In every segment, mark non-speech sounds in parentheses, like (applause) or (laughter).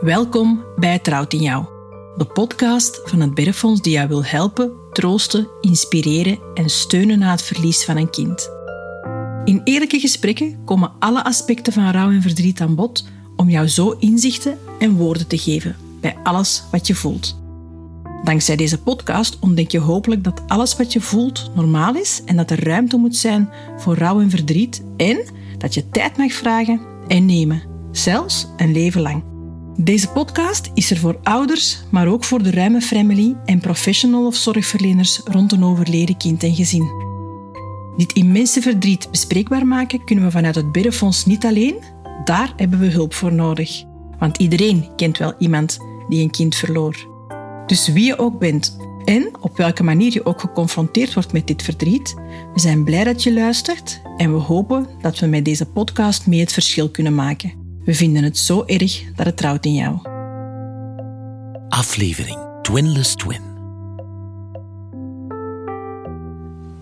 Welkom bij Trouwt in Jou, de podcast van het Bergfonds die jou wil helpen, troosten, inspireren en steunen na het verlies van een kind. In eerlijke gesprekken komen alle aspecten van rouw en verdriet aan bod om jou zo inzichten en woorden te geven bij alles wat je voelt. Dankzij deze podcast ontdek je hopelijk dat alles wat je voelt normaal is en dat er ruimte moet zijn voor rouw en verdriet en dat je tijd mag vragen en nemen, zelfs een leven lang. Deze podcast is er voor ouders, maar ook voor de ruime family en professional of zorgverleners rond een overleden kind en gezin. Dit immense verdriet bespreekbaar maken kunnen we vanuit het Biddenfonds niet alleen. Daar hebben we hulp voor nodig. Want iedereen kent wel iemand die een kind verloor. Dus wie je ook bent en op welke manier je ook geconfronteerd wordt met dit verdriet, we zijn blij dat je luistert en we hopen dat we met deze podcast mee het verschil kunnen maken. We vinden het zo erg dat het trouwt in jou. Aflevering Twinless Twin.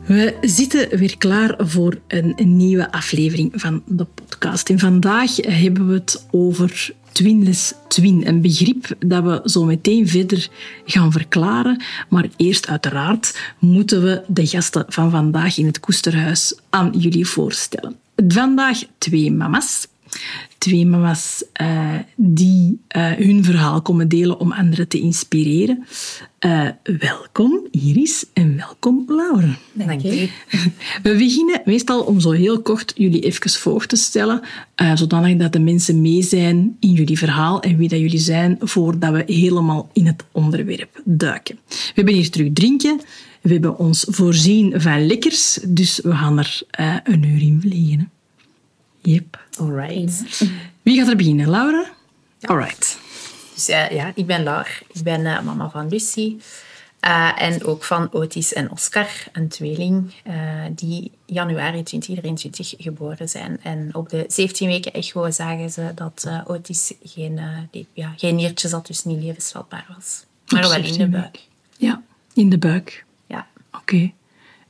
We zitten weer klaar voor een, nieuwe aflevering van de podcast. En vandaag hebben we het over twinless twin, een begrip dat we zo meteen verder gaan verklaren. Maar eerst uiteraard moeten we de gasten van vandaag in het Koesterhuis aan jullie voorstellen. Vandaag twee mama's twee mama's uh, die uh, hun verhaal komen delen om anderen te inspireren. Uh, welkom Iris en welkom Laura. Dank je. (laughs) We beginnen meestal om zo heel kort jullie even voor te stellen, zodanig dat de mensen mee zijn in jullie verhaal en wie dat jullie zijn, voordat we helemaal in het onderwerp duiken. We hebben hier terug drinken. We hebben ons voorzien van lekkers, dus we gaan er een uur in vliegen. Yep. Alright. Wie gaat er beginnen? Laura? Alright. Dus uh, ja, ik ben Laura. Ik ben uh, mama van Lucie. Uh, en ook van Otis en Oscar, een tweeling, die januari 2023 geboren zijn. En op de 17 weken echo zagen ze dat Otis geen, ja, geen niertjes had, dus niet levensvatbaar was. Maar wel in de buik. Ja, in de buik. Ja. Oké. Okay.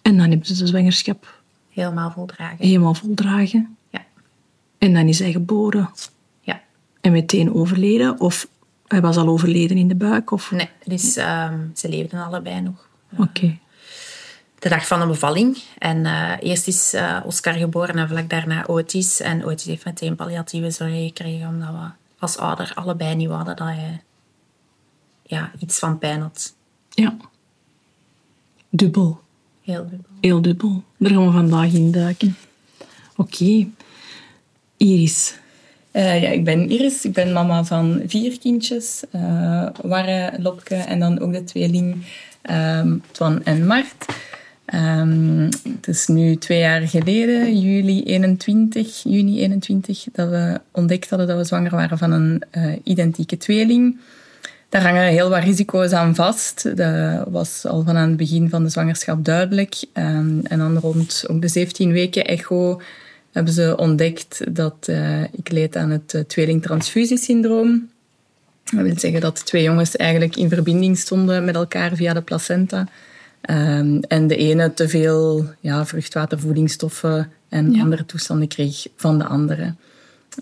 En dan hebben ze de zwangerschap... Helemaal voldragen. Helemaal voldragen. En dan is hij geboren. Ja. En meteen overleden? Of hij was al overleden in de buik? Of? Nee, dus um, ze leefden allebei nog. Oké. Okay. De dag van de bevalling. En uh, eerst is uh, Oscar geboren en vlak daarna Otis. En Otis heeft meteen palliatieve zorg gekregen, omdat we als ouder allebei niet hadden dat hij ja, iets van pijn had. Ja. Dubbel. Heel dubbel. Heel dubbel. Daar gaan we vandaag in duiken. Oké. Okay. Iris? Uh, ja, ik ben Iris. Ik ben mama van vier kindjes. Uh, Warre, Lopke en dan ook de tweeling um, Twan en Mart. Um, het is nu twee jaar geleden, juli 21, juni 21, dat we ontdekt hadden dat we zwanger waren van een uh, identieke tweeling. Daar hangen heel wat risico's aan vast. Dat was al van aan het begin van de zwangerschap duidelijk. Um, en dan rond ook de 17 weken echo hebben ze ontdekt dat uh, ik leed aan het uh, tweelingtransfusiesyndroom. Dat wil zeggen dat de twee jongens eigenlijk in verbinding stonden met elkaar via de placenta. Um, en de ene te veel ja, vruchtwatervoedingsstoffen en ja. andere toestanden kreeg van de andere.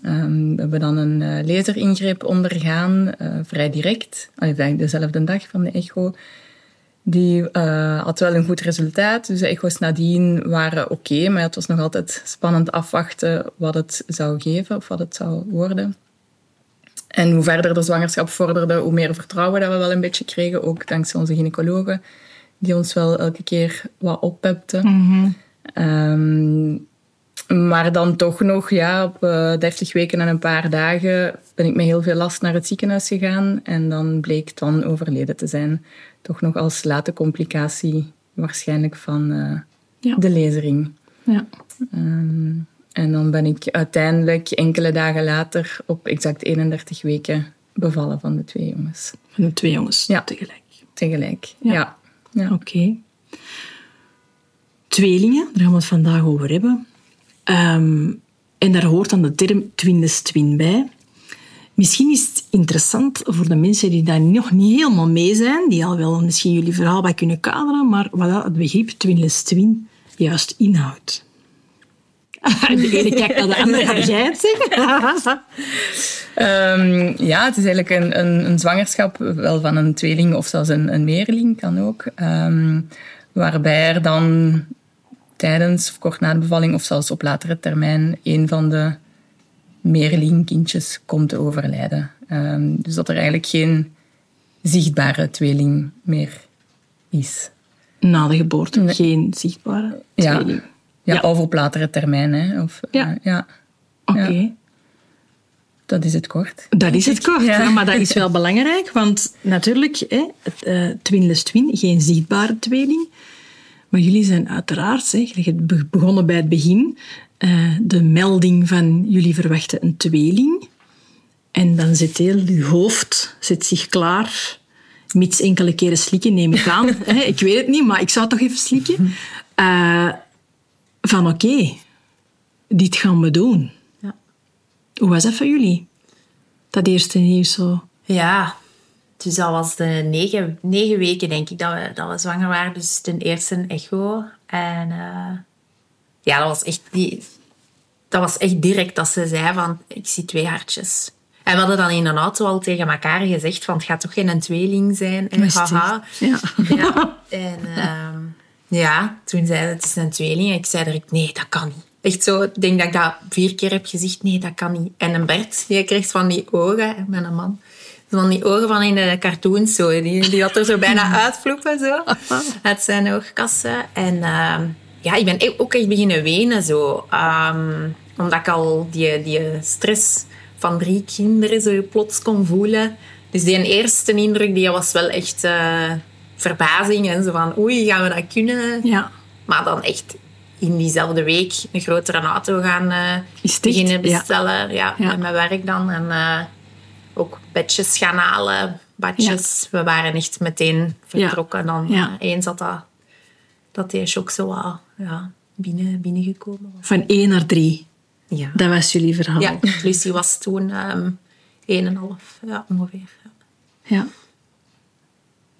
Um, we hebben dan een uh, laseringreep ondergaan, vrij direct, eigenlijk dezelfde dag van de echo. Die uh, had wel een goed resultaat. Dus de echo's nadien waren oké, okay, maar het was nog altijd spannend afwachten wat het zou geven of wat het zou worden. En hoe verder de zwangerschap vorderde, hoe meer vertrouwen dat we wel een beetje kregen. Ook dankzij onze gynaecologen, die ons wel elke keer wat oppepten. Mm -hmm. um, maar dan toch nog, ja, op uh, 30 weken en een paar dagen ben ik met heel veel last naar het ziekenhuis gegaan. En dan bleek dan overleden te zijn. Toch nog als late complicatie waarschijnlijk van uh, ja. de lezering. Ja. Um, en dan ben ik uiteindelijk enkele dagen later op exact 31 weken bevallen van de twee jongens. Van de twee jongens ja. tegelijk? Tegelijk, ja. ja. ja. Oké. Okay. Tweelingen, daar gaan we het vandaag over hebben. Um, en daar hoort dan de term twinless twin bij. Misschien is het interessant voor de mensen die daar nog niet helemaal mee zijn, die al wel misschien jullie verhaal bij kunnen kaderen, maar wat het begrip twinless twin juist inhoudt. (laughs) De ene kijkt naar de andere, ga jij het zeggen? (laughs) Ehm, ja, het is eigenlijk een, een, een, zwangerschap, wel van een tweeling of zelfs een, een meerling, kan ook. Ehm, waarbij er dan tijdens of kort na de bevalling of zelfs op latere termijn een van de meerlingkindjes komt te overlijden. Ehm, dus dat er eigenlijk geen zichtbare tweeling meer is. Na de geboorte geen zichtbare tweeling? Ja, ja, of op latere termijn. Hè. Of, ja. Uh, ja. Oké. Dat is het kort. Dat is het kort, ja. maar dat is wel (laughs) belangrijk. Want natuurlijk, hè, uh, twin les twin, geen zichtbare tweeling. Maar jullie zijn uiteraard, hebt begonnen bij het begin, uh, de melding van jullie verwachten een tweeling. En dan zit heel je hoofd zit zich klaar, mits enkele keren slikken, neem ik aan. (laughs) ik weet het niet, maar ik zou toch even slikken. Uh, van oké, okay, dit gaan we doen. Ja. Hoe was dat voor jullie? Dat eerste nieuws zo? Ja, dus dat was de negen, negen weken, denk ik, dat we, dat we zwanger waren. Dus ten eerste een echo. En uh, ja, dat was echt... Die, dat was echt direct dat ze zei van, ik zie twee hartjes. En we hadden dan in een auto al tegen elkaar gezegd van, het gaat toch geen tweeling zijn? En haha. Ja. ja. En uh, ja, toen zei ze, het is een tweeling. En ik zei direct, nee, dat kan niet. Echt zo, ik denk dat ik dat vier keer heb gezegd, nee, dat kan niet. En een Bert, die kreeg van die ogen, met een man, van die ogen van in de cartoons zo. Die, die had er zo bijna (laughs) uitvloepen, zo, (laughs) uit zijn oogkassen. En uh, ja, ik ben ook echt beginnen wenen, zo. Um, omdat ik al die, die stress van drie kinderen zo plots kon voelen. Dus die eerste indruk die was wel echt uh, verbazing. En zo van, oei, gaan we dat kunnen? Ja. Maar dan echt in diezelfde week een grotere auto gaan uh, beginnen bestellen. Ja. ja, met mijn werk dan. En uh, ook bedjes gaan halen, badjes. We waren echt meteen vertrokken. Dan ja. eens dat, dat, dat die shock zo ja, binnen, binnengekomen was. Van één naar drie. Ja. Dat was jullie verhaal. Ja, Lucie was toen um, 1,5 ja, ongeveer. Ja. ja.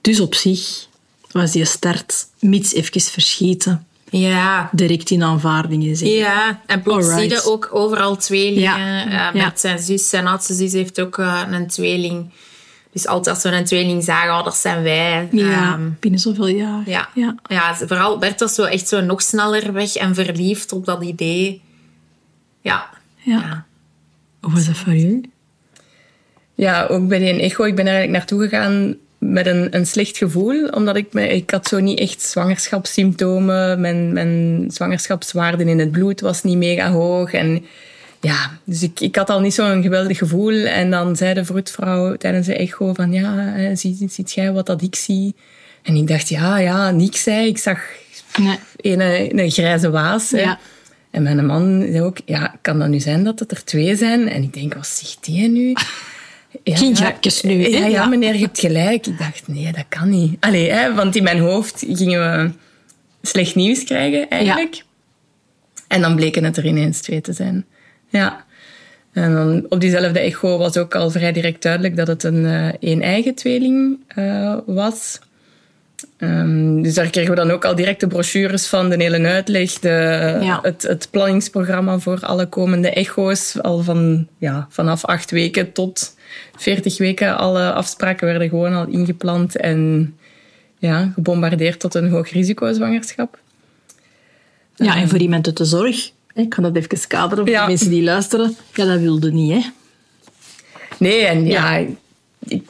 Dus op zich was die start mits even verschieten. Ja. Direct in aanvaardingen zeggen. Ja, en plots zie je ook overal tweelingen. Ja. Uh, met Ja. zijn zus, zijn oudste zus heeft ook uh, een tweeling. Dus altijd als we een tweeling zagen, oh, dat zijn wij. Ja, Um, binnen zoveel jaar. ja. ja. ja, vooral Bert was zo echt zo nog sneller weg en verliefd op dat idee. Ja. Ja. ja. Hoe was dat voor jullie? Ja, ook bij die echo. Ik ben er eigenlijk naartoe gegaan met een, een slecht gevoel. Omdat ik, me, ik had zo niet echt zwangerschapssymptomen. Mijn, mijn zwangerschapswaarden in het bloed was niet mega hoog. En ja, dus ik, ik had al niet zo'n geweldig gevoel. En dan zei de vroedvrouw tijdens de echo van... Ja, hè, zie, ziet jij wat dat ik zie? En ik dacht, ja, ja, niks. Hè. Ik zag Nee. een, een grijze waas. Ja. En mijn man zei ook, ja, kan dat nu zijn dat het er twee zijn? En ik denk, wat zegt die nu? Ja, nu? Ja, ja, Ja. meneer, je hebt gelijk. Ik dacht, nee, dat kan niet. Allee, hè, want in mijn hoofd gingen we slecht nieuws krijgen, eigenlijk. En dan bleken het er ineens twee te zijn. Ja. En dan op diezelfde echo was ook al vrij direct duidelijk dat het een eh, een-eigen tweeling eh, was. Ehm, dus daar kregen we dan ook al direct de brochures van, de hele uitleg, de, Ja. het, het planningsprogramma voor alle komende echo's. Al van, ja, vanaf acht weken tot veertig weken. Alle afspraken werden gewoon al ingepland en ja, gebombardeerd tot een hoog risico-zwangerschap. Ja, en voor iemand uit de zorg, ik kan dat even kaderen voor Ja. de mensen die luisteren, ja, dat wilde niet, hè? Nee, en ja, ik, ik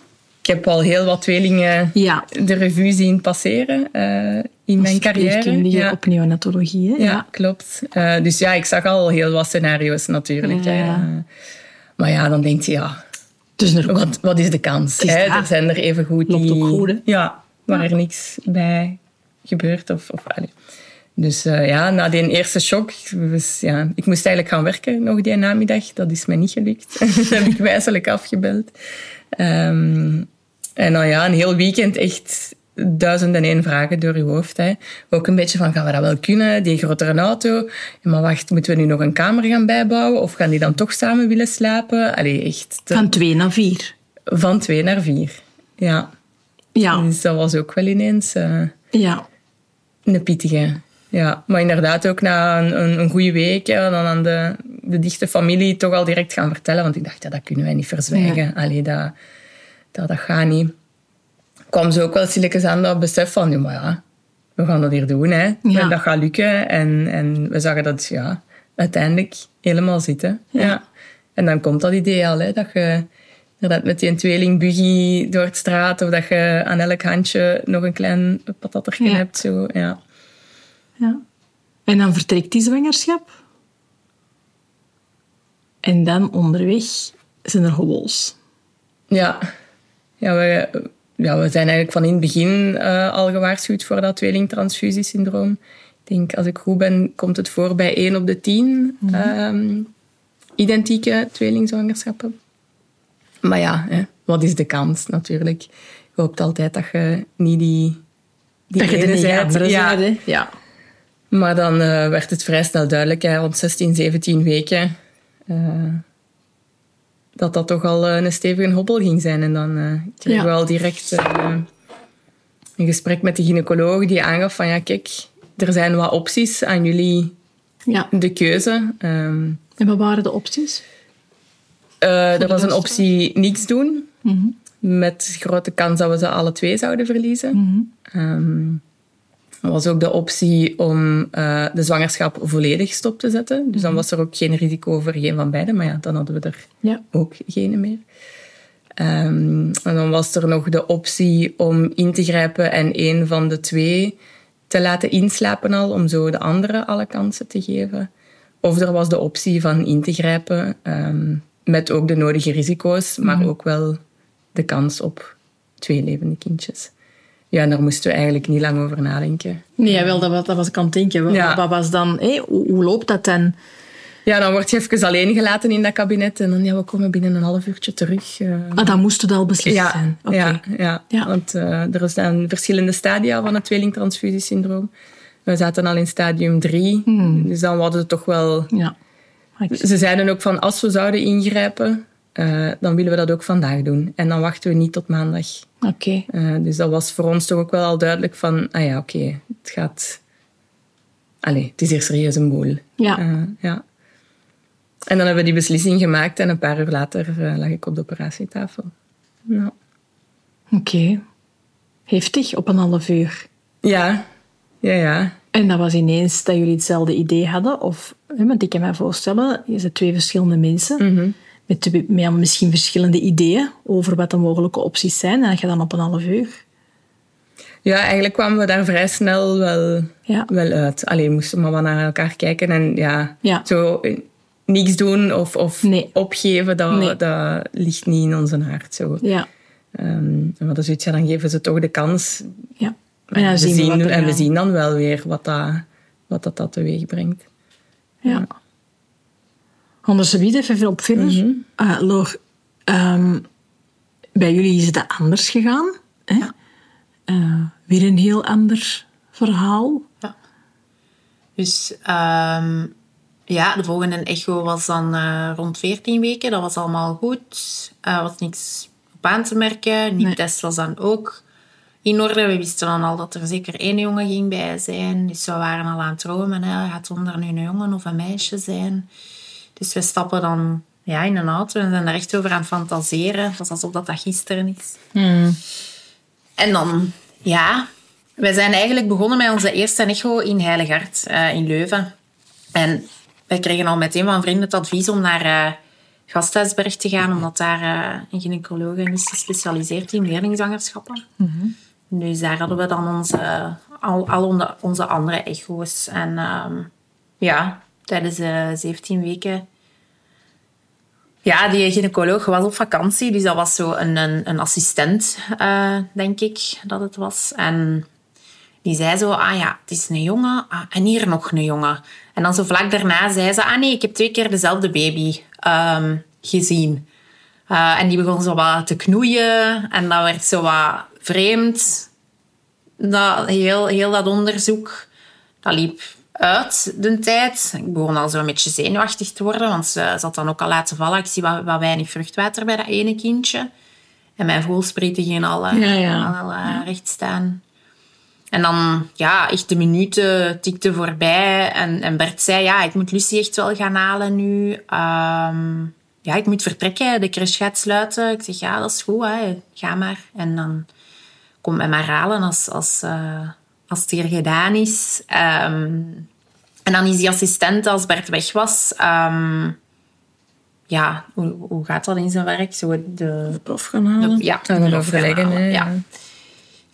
heb al heel wat tweelingen Ja. de revue zien passeren eh, in mijn carrière. Ja. op neonatologie, hè? Ja, klopt. Eh, dus ja, ik zag al heel wat scenario's natuurlijk. Ja. Maar ja, dan denk je, ja, Dus er wat, wat is de kans? Is hè? Er zijn er even goed Loopt die... ook goed, hè? Ja, waar er niks bij gebeurt. Of, of, allee. Dus eh, ja, na die eerste shock, was, ja, ik moest eigenlijk gaan werken nog die namiddag. Dat is mij niet gelukt. (laughs) dat heb ik wijselijk afgebeld. Ehm, en dan ja, een heel weekend echt duizend en één vragen door je hoofd. Hè. Ook een beetje van, gaan we dat wel kunnen? Die grotere auto. Ja, maar wacht, moeten we nu nog een kamer gaan bijbouwen? Of gaan die dan toch samen willen slapen? Allee, echt. te- Van twee naar vier. van twee naar vier. Ja. Ja, Dus dat was ook wel ineens eh, ja. een pittige. Ja, maar inderdaad ook na een, een, een goede week, ja, dan aan de, de dichte familie toch al direct gaan vertellen. Want ik dacht, ja, dat kunnen wij niet verzwijgen. Allee, dat, dat, dat gaat niet. Kwam ze ook wel stilletjes aan dat besef van, ja, maar ja, we gaan dat hier doen. Hè. Ja. En dat gaat lukken. En, en we zagen dat ja, uiteindelijk helemaal zitten. Ja. En dan komt dat idee al, hè, dat je inderdaad met die tweeling buggy door het straat, of dat je aan elk handje nog een klein patattertje Ja. hebt. Zo, ja. Ja. En dan vertrekt die zwangerschap. En dan onderweg zijn er hobbels. Ja, ja, we, ja, we zijn eigenlijk van in het begin eh, al gewaarschuwd voor dat tweelingtransfusiesyndroom. Ik denk, als ik goed ben, komt het voor bij 1 op de 10 ehm, identieke tweelingzwangerschappen. Maar ja, hè, wat is de kans natuurlijk? Je hoopt altijd dat je niet die, die dat ene zijt. Ja. Maar dan eh, werd het vrij snel duidelijk, hè, rond 16, 17 weken, eh, dat dat toch al eh, een stevige hobbel ging zijn. En dan eh kregen Ja. we al direct eh, een gesprek met de gynaecoloog die aangaf van ja, kijk, er zijn wat opties aan jullie ja. de keuze. Ehm, En wat waren de opties? eh, er was een optie niks doen, Mhm. met grote kans dat we ze alle twee zouden verliezen. Mhm. Ehm, er was ook de optie om eh, de zwangerschap volledig stop te zetten. Dus dan was er ook geen risico voor geen van beiden. Maar ja, dan hadden we er Ja. ook geen meer. Ehm, en dan was er nog de optie om in te grijpen en een van de twee te laten inslapen al, om zo de andere alle kansen te geven. Of er was de optie van in te grijpen ehm, met ook de nodige risico's, maar ook wel de kans op twee levende kindjes. Ja, en daar moesten we eigenlijk niet lang over nadenken. Nee, wel, dat was, dat was ik aan het denken. Wat, Ja. wat was dan, hé, hoe, hoe loopt dat dan? Ja, dan word je even alleen gelaten in dat kabinet en dan, ja, we komen binnen een half uurtje terug. eh. Ah, dan moest het al beslist Ja, zijn. Ja, ja. Ja. want eh, er zijn verschillende stadia van het tweelingtransfusiesyndroom. We zaten al in stadium 3, Hmm. dus dan hadden we toch wel... Ja. Ze zeiden ook van, als we zouden ingrijpen, eh, dan willen we dat ook vandaag doen. En dan wachten we niet tot maandag. Oké. Eh, dus dat was voor ons toch ook wel al duidelijk van, ah ja, oké, het gaat... Allee, het is hier serieus een boel. Ja. Eh, ja. En dan hebben we die beslissing gemaakt en een paar uur later lag ik op de operatietafel. Ja. Oké. Heftig, op een half uur. Ja, ja, ja. En dat was ineens dat jullie hetzelfde idee hadden? Of, want ik kan me voorstellen, je zijn twee verschillende mensen. Mhm. Met, misschien verschillende ideeën over wat de mogelijke opties zijn. En dat je dan op een half uur... Ja, eigenlijk kwamen we daar vrij snel wel, Ja. wel uit. Alleen moesten we maar naar elkaar kijken en ja, Ja. zo eh, niks doen of, of Nee. opgeven, dat, Nee. dat ligt niet in onze hart. Zo. Ja. We hadden zoiets, ja, dan geven ze toch de kans. ja. En dan we zien we zien, en we zien dan wel weer wat dat, wat dat, dat teweeg brengt. Ja. Gebied even op verder. Mhm. Eh, Loor, ehm, bij jullie is het anders gegaan. Hè? Eh, weer een heel ander verhaal. Ja. Dus ehm, ja, de volgende echo was dan eh, rond 14 weken. Dat was allemaal goed. Er was niks op aan te merken. Die Nee. test was dan ook in orde. We wisten dan al dat er zeker één jongen ging bij zijn. Dus we waren al aan het dromen. Hè. Gaat het onder nu een jongen of een meisje zijn? Dus we stappen dan ja, in een auto en zijn er echt over aan het fantaseren. Het was alsof dat, dat gisteren is. En dan, ja, wij zijn eigenlijk begonnen met onze eerste echo in Heiligard, eh, in Leuven. En wij kregen al meteen van vrienden het advies om naar eh Gasthuisberg te gaan, omdat daar eh, een gynaecoloog is gespecialiseerd in leerlingzwangerschappen. Dus daar hadden we dan onze, al, al onze, onze andere echo's. En ehm, ja, tijdens de 17 weken ja, die gynaecoloog was op vakantie, dus dat was zo een, een, een assistent, eh, denk ik dat het was. En die zei zo, ah ja, het is een jongen, ah, en hier nog een jongen. En dan zo vlak daarna zei ze, ah nee, ik heb twee keer dezelfde baby ehm, gezien. Eh, en die begon zo wat te knoeien en dat werd zo wat vreemd. Dat, heel, heel dat onderzoek, dat liep uit de tijd. Ik begon al zo een beetje zenuwachtig te worden, want ze, had dan ook al laten vallen. Ik zie wat, wat weinig vruchtwater bij dat ene kindje. En mijn voelsprieten gingen al, eh, Ja, ja. al eh, recht staan. En dan, ja, echt de minuten tikten voorbij. En, en Bert zei, ja, ik moet Lucie echt wel gaan halen nu. Ehm, ja, ik moet vertrekken. De crash gaat sluiten. Ik zeg, ja, dat is goed, hè. ga maar. En dan kom mij maar halen als, als, uh, als het hier gedaan is. Ehm, en dan is die assistent, als Bert weg was... Um, ja, hoe, hoe gaat dat in zijn werk? Zo de, de prof gaan halen? De, ja, gaan overleggen. Ja. ja.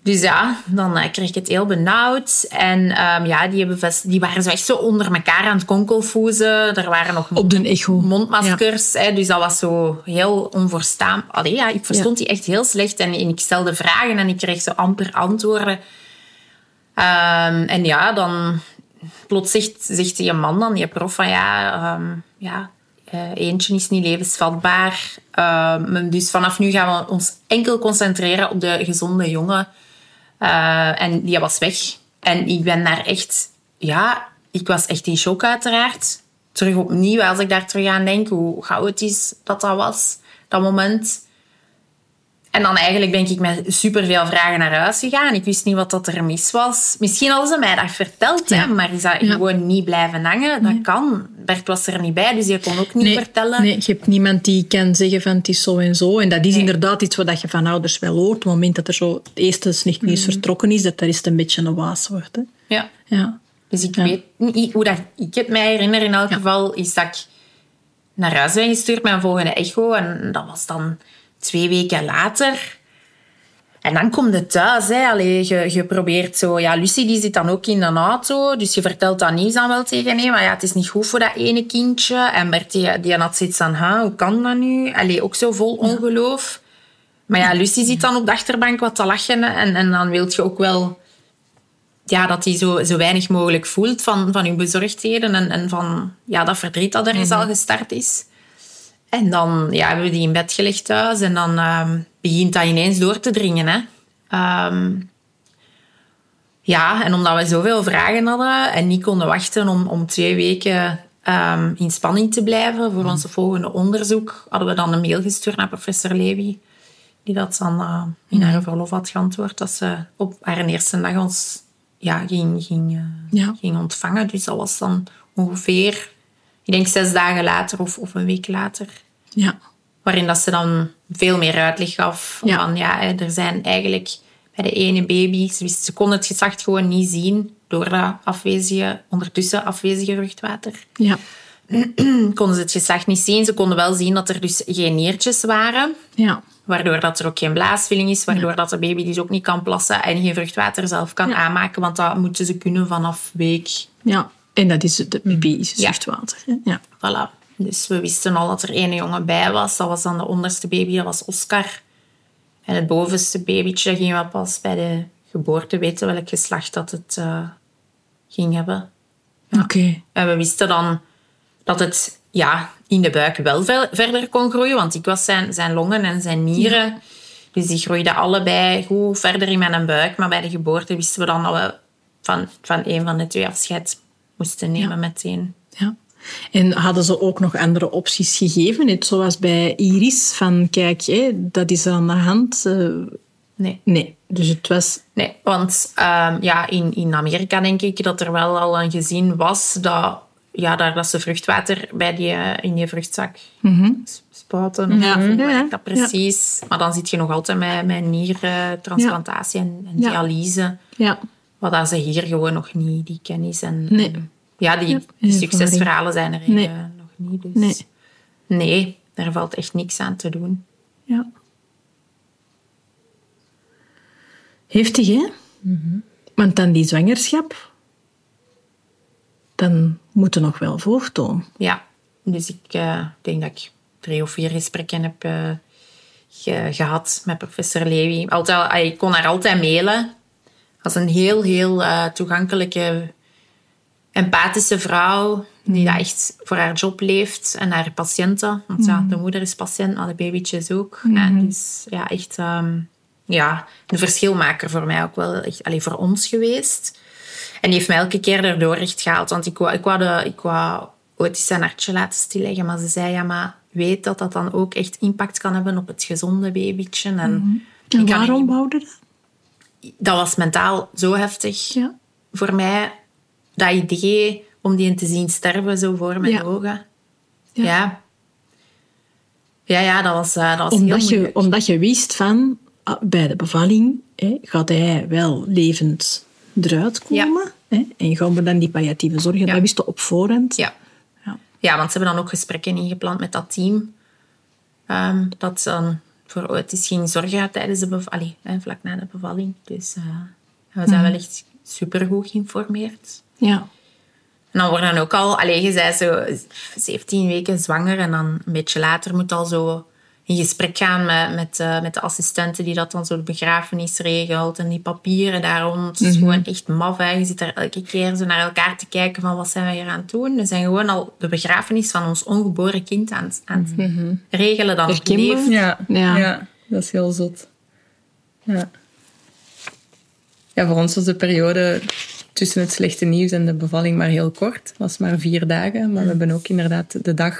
Dus ja, dan uh, kreeg ik het heel benauwd. En um, ja, die, hebben vast, die waren zo echt zo onder elkaar aan het konkelfoezen. Er waren nog Op de echo. mondmaskers. Ja. Hè, dus dat was zo heel onverstaanbaar. Allee, ja, ik verstond ja. die echt heel slecht. En, en, ik stelde vragen en ik kreeg zo amper antwoorden. Um, en ja, dan plots zegt, zegt die man dan, die prof, van ja... Um, ja uh, eentje is niet levensvatbaar. Uh, dus vanaf nu gaan we ons enkel concentreren op de gezonde jongen. Uh, en die was weg. En ik ben daar echt... Ja, ik was echt in shock uiteraard. Terug opnieuw, als ik daar terug aan denk, hoe chaotisch dat dat was, dat moment. En dan eigenlijk ben ik met superveel vragen naar huis gegaan. Ik wist niet wat dat er mis was. Misschien hadden ze mij dat verteld, ja. hè, maar is dat ja. gewoon niet blijven hangen? Dat nee. kan. Bert was er niet bij, dus je kon ook niet nee, vertellen. Nee, je hebt niemand die kan zeggen van het is zo en zo. En dat is inderdaad iets wat je van ouders wel hoort. Op het moment dat er zo het eerste snichtnieuws mm. vertrokken is, dat dat is een beetje een waas wordt. Hè. Ja. ja. Dus ik weet niet hoe dat... Ik het mij herinner in elk geval, is dat ik naar huis ben gestuurd met een volgende echo. En dat was dan twee weken later. En dan komt het thuis. Hè. Allee, je, je probeert zo... Ja, Lucie die zit dan ook in een auto. Dus je vertelt dat nieuws dan wel tegen hem. Maar ja, het is niet goed voor dat ene kindje. En Bert die, die had zoiets van... Ha, hoe kan dat nu? Allee, ook zo vol ongeloof. Maar ja, Lucie zit dan op de achterbank wat te lachen. En, en dan wil je ook wel... Ja, dat hij zo, zo weinig mogelijk voelt van, van uw bezorgdheden. En, en van ja, dat verdriet dat er eens al gestart is. En dan ja, hebben we die in bed gelegd thuis. En dan um, begint dat ineens door te dringen. Hè. Um, ja, en omdat we zoveel vragen hadden en niet konden wachten om, om twee weken um, in spanning te blijven voor ons volgende onderzoek, hadden we dan een mail gestuurd naar professor Levy. Die dat dan uh, in haar verlof had geantwoord. Dat ze op haar eerste dag ons ja, ging, ging, uh, ja. ging ontvangen. Dus dat was dan ongeveer ik denk zes dagen later of, of een week later. Ja. Waarin dat ze dan veel meer uitleg gaf. Ja. Van ja, er zijn eigenlijk bij de ene baby, ze, wist, ze kon het geslacht gewoon niet zien door dat afwezige, ondertussen afwezige vruchtwater. Ja. (clears throat) konden ze het geslacht niet zien. Ze konden wel zien dat er dus geen neertjes waren. Ja. Waardoor dat er ook geen blaasvulling is, waardoor ja. dat de baby dus ook niet kan plassen en geen vruchtwater zelf kan ja. aanmaken, want dat moeten ze kunnen vanaf week ja. En dat is het biologische vruchtwater. Ja. Voilà. Dus we wisten al dat er één jongen bij was. Dat was dan de onderste baby, dat was Oscar. En het bovenste babytje gingen we pas bij de geboorte weten welk geslacht dat het uh, ging hebben. Ja. Oké. Okay. En we wisten dan dat het ja, in de buik wel verder kon groeien, want ik was zijn, zijn longen en zijn nieren. Ja. Dus die groeiden allebei goed verder in mijn buik. Maar bij de geboorte wisten we dan dat we van, van een van de twee afscheid moesten nemen ja. meteen. Ja. En hadden ze ook nog andere opties gegeven? Net zoals bij Iris, van kijk, hé, dat is aan de hand. Uh, nee. Nee, dus het was... Nee, want um, ja, in, in Amerika denk ik dat er wel al een gezien was dat, ja, daar, dat ze vruchtwater bij die, uh, in die vruchtzak mm -hmm. spuiten. Ja. Of ja, ja. dat precies. Maar dan zit je nog altijd met, met niertransplantatie en, en dialyse. Ja. Wat dat ze hier gewoon nog niet, die kennis en... Nee. Ja, die, die succesverhalen zijn er nee. uh, nog niet. Dus nee. nee, daar valt echt niks aan te doen. Ja. Heftig, hè? Mm -hmm. Want dan die zwangerschap, dan moet er nog wel voortoon. Ja, dus ik uh, denk dat ik drie of vier gesprekken heb uh, ge gehad met professor Levy. Altijd, ik kon haar altijd mailen als een heel, heel uh, toegankelijke, empathische vrouw. Die dat echt voor haar job leeft en haar patiënten. Want ja, de moeder is patiënt, maar de babytjes ook. En dus ja, echt um, ja, een verschilmaker voor mij ook wel. Echt, allee, voor ons geweest. En die heeft mij elke keer erdoor echt gehaald. Want ik wou, ik wou, de, ik wou Otis zijn hartje laten stilleggen. Maar ze zei, ja, maar weet dat dat dan ook echt impact kan hebben op het gezonde babytje. En, mm -hmm. en waarom wou dat? Dat was mentaal zo heftig Ja. voor mij. Dat idee om die te zien sterven zo voor mijn Ja. ogen. Ja. Ja. ja. Ja, dat was, eh, dat was Omdat, heel je, moeilijk. omdat je wist van, ah, bij de bevalling hè, gaat hij wel levend eruit komen. Hè, en gaan we dan die palliatieve zorg, Ja. dat wist je op voorhand. Ja. Ja. ja, want ze hebben dan ook gesprekken ingepland met dat team. Ehm, dat dan voor Otis ging zorgen tijdens de bevalling, vlak na de bevalling. Dus we zijn wel echt supergoed geïnformeerd. Ja. En dan worden dan ook al, allee, je zei zo 17 weken zwanger en dan een beetje later moet al zo in gesprek gaan met, met, eh, met de assistenten die dat dan zo de begrafenis regelt en die papieren daar rond. Het is gewoon echt maf. Hè. Je zit daar elke keer zo naar elkaar te kijken van wat zijn we hier aan het doen. We zijn gewoon al de begrafenis van ons ongeboren kind aan, het- aan het regelen dat nog Herkenbaar. leeft. Ja, Ja. ja. dat is heel zot. Ja. ja, voor ons was de periode tussen het slechte nieuws en de bevalling maar heel kort. Het was maar vier dagen, maar we hebben ook inderdaad de dag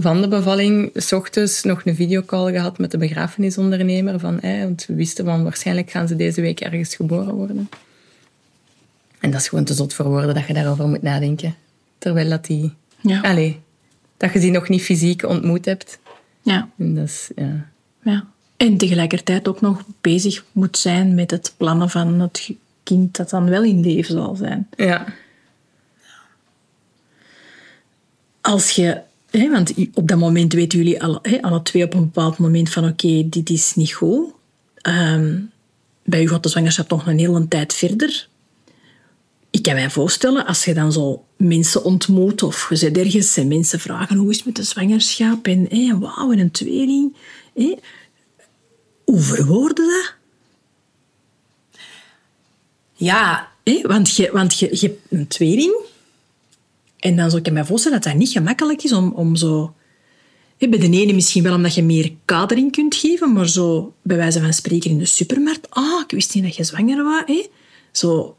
van de bevalling, s ochtends, nog een videocall gehad met de begrafenisondernemer. Van, want we wisten van waarschijnlijk gaan ze deze week ergens geboren worden. En dat is gewoon te zot voor woorden dat je daarover moet nadenken. Terwijl dat die... Ja. Dat je die nog niet fysiek ontmoet hebt. Ja. En dat is, ja. ja. En tegelijkertijd ook nog bezig moet zijn met het plannen van het kind dat dan wel in leven zal zijn. Ja. Als je, want op dat moment weten jullie alle, hè, alle twee op een bepaald moment van oké, dit is niet goed. Ehm, bij u gaat de zwangerschap nog een hele tijd verder. Ik kan mij voorstellen, als je dan zo mensen ontmoet of je zit ergens en mensen vragen hoe is het met de zwangerschap en wauw, en een tweeling. Hoe verwoorden dat? Ja, want je, want je, je hebt een tweeling. En dan zou ik me voorstellen dat dat niet gemakkelijk is om, om zo... bij de ene misschien wel omdat je meer kadering kunt geven, maar zo bij wijze van spreken in de supermarkt. Ah, ik wist niet dat je zwanger was. Hé. Zo,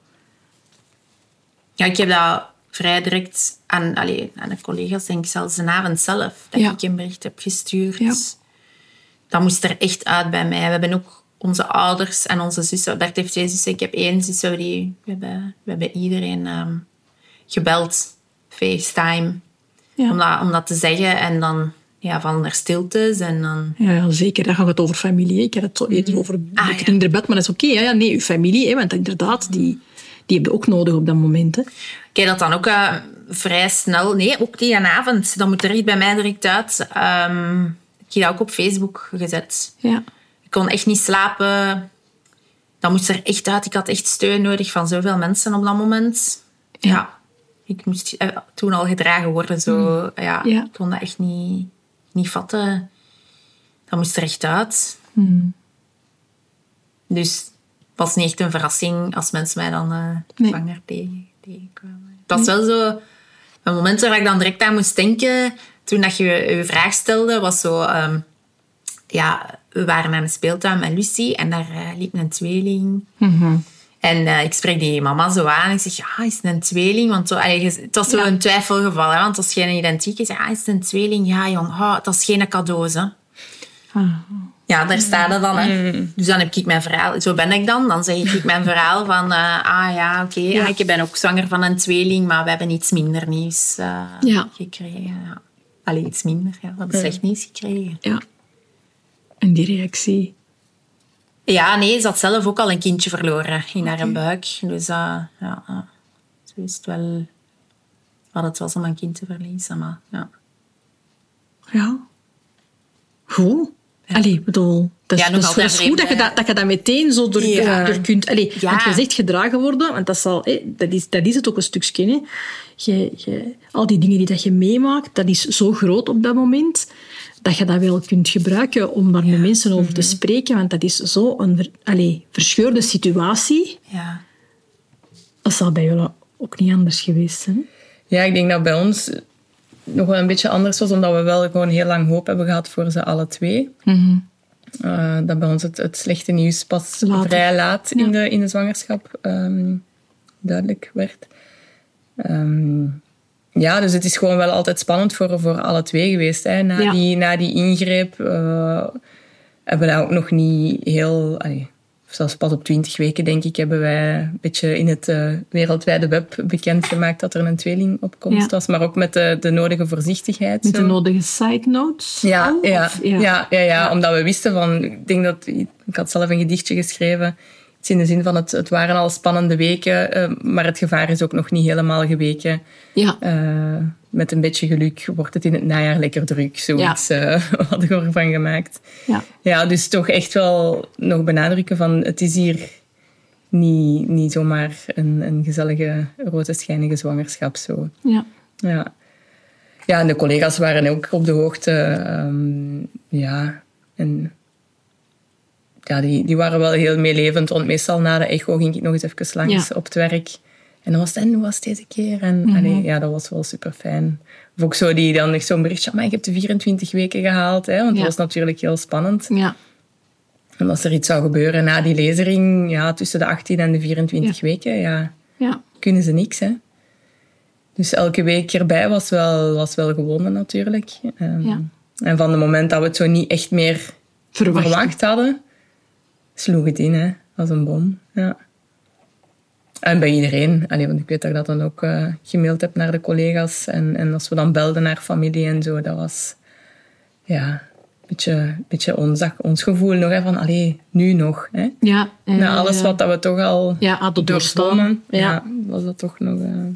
Ja, ik heb dat vrij direct aan, allee, aan de collega's, denk ik zelfs de avond zelf, dat Ja. ik een bericht heb gestuurd. Ja. Dat moest er echt uit bij mij. We hebben ook onze ouders en onze zussen. Bert heeft twee zussen, ik heb één zus. zo Die, we, hebben, we hebben iedereen ehm, gebeld, FaceTime, ja. om, dat, om dat te zeggen. En dan ja, vallen er stiltes en dan... Ja, ja, zeker. Dan gaat het over familie. Ik had het zo eerder over Ah, de ja. kinderbed, maar dat is oké. ja, ja, nee, uw familie. Hè, want inderdaad, die, die heb je ook nodig op dat moment. Hè. Ik heb dat dan ook eh, vrij snel... Nee, ook die avond. Dat moet er echt bij mij direct uit. Ehm, ik heb dat ook op Facebook gezet. Ja. Ik kon echt niet slapen. Dat moest er echt uit. Ik had echt steun nodig van zoveel mensen op dat moment. Ja. Ik moest eh, toen al gedragen worden. Zo. Ja, Ja. Ik kon dat echt niet, niet vatten. Dat moest er echt uit. Dus het was niet echt een verrassing als mensen mij dan eh Nee. zwanger tegen, tegenkwamen. Het was wel zo... Een moment waar ik dan direct aan moest denken, toen dat je je vraag stelde, was zo... ehm, ja, we waren aan de speeltuin met Lucie en daar eh, liep een tweeling. En eh, ik spreek die mama zo aan en ik zeg, ja, is het een tweeling? Want zo, allee, het was zo Ja. een twijfelgeval, hè, want als geen identiek is, ja, is het een tweeling? Ja, jong, oh, dat is geen cadeau, hè. Ja, daar staat het dan. Hè. Dus dan heb ik mijn verhaal. Zo ben ik dan. Dan zeg ik mijn verhaal van... eh, ah ja, oké. ja, ik ben ook zwanger van een tweeling, maar we hebben iets minder nieuws Ja. gekregen. Ja. Allee, iets minder. Ja. We hebben slecht nieuws gekregen. ja. En die reactie. Ja, nee, ze had zelf ook al een kindje verloren in haar buik. Dus eh, ja, zo is het wel... Wat het was om een kind te verliezen, maar ja. Ja. Goed. Allee, bedoel, dat is, Ja, dat is, dat is goed dat je dat, dat je dat meteen zo door, Ja. door kunt... Allee, Ja. Want je zegt gedragen worden, want dat, zal, hé, dat, is, dat is het ook een stukje. Hè. Je, je, al die dingen die dat je meemaakt, dat is zo groot op dat moment, dat je dat wel kunt gebruiken om daar met mensen over Mhm. te spreken, want dat is zo een ver, allee, verscheurde situatie. ja. Dat zal bij jullie ook niet anders geweest zijn. hè? Ja, ik denk dat bij ons nog wel een beetje anders was, omdat we wel gewoon heel lang hoop hebben gehad voor ze alle twee. Eh, dat bij ons het, het slechte nieuws pas Later. vrij laat in, de, in de zwangerschap ehm, duidelijk werd. Ehm, ja, dus het is gewoon wel altijd spannend voor, voor alle twee geweest. Hè. Na, Ja. die, na die ingreep eh, hebben we ook nog niet heel... allee, zelfs pas op 20 weken, denk ik, hebben wij een beetje in het uh, wereldwijde web bekendgemaakt dat er een tweeling op komst was. Maar ook met de, de nodige voorzichtigheid. Met de nodige side notes? Ja, ja, ja. Ja, ja, ja, omdat we wisten van... Ik denk dat... Ik had zelf een gedichtje geschreven in de zin van het, het waren al spannende weken, uh, maar het gevaar is ook nog niet helemaal geweken. Ja. Uh, met een beetje geluk wordt het in het najaar lekker druk. Zoiets ja. uh, hadden we ervan gemaakt. Ja. ja, dus toch echt wel nog benadrukken van het is hier niet, niet zomaar een, een gezellige, roze schijnige zwangerschap. Zo. Ja. ja. Ja, en de collega's waren ook op de hoogte. Um, ja, en ja, die, die waren wel heel meelevend. Want meestal na de echo ging ik nog eens even langs op het werk. En dan was het, en hoe was het deze keer? En mm ja, dat was wel super fijn. Of ook zo die dan nog zo'n berichtje, maar ik heb de 24 weken gehaald. Hè, want dat was natuurlijk heel spannend. Ja. En als er iets zou gebeuren na die lezering, ja, tussen de 18 en de 24 weken, ja, ja, kunnen ze niks. Hè. Dus elke week erbij was wel, was wel gewonnen natuurlijk. Um, ja. En van het moment dat we het zo niet echt meer verwacht hadden, sloeg het in, hè, als een bom. Ja. En bij iedereen. Allee, want ik weet dat ik dat dan ook uh, gemaild heb naar de collega's. En, en als we dan belden naar familie en zo, dat was ja, een beetje, beetje ons, ons gevoel nog. Hè, van, allee, nu nog. Hè. Ja, Na alles wat dat we toch al ja, hadden doorstaan. Ja. ja. was dat toch nog... Uh,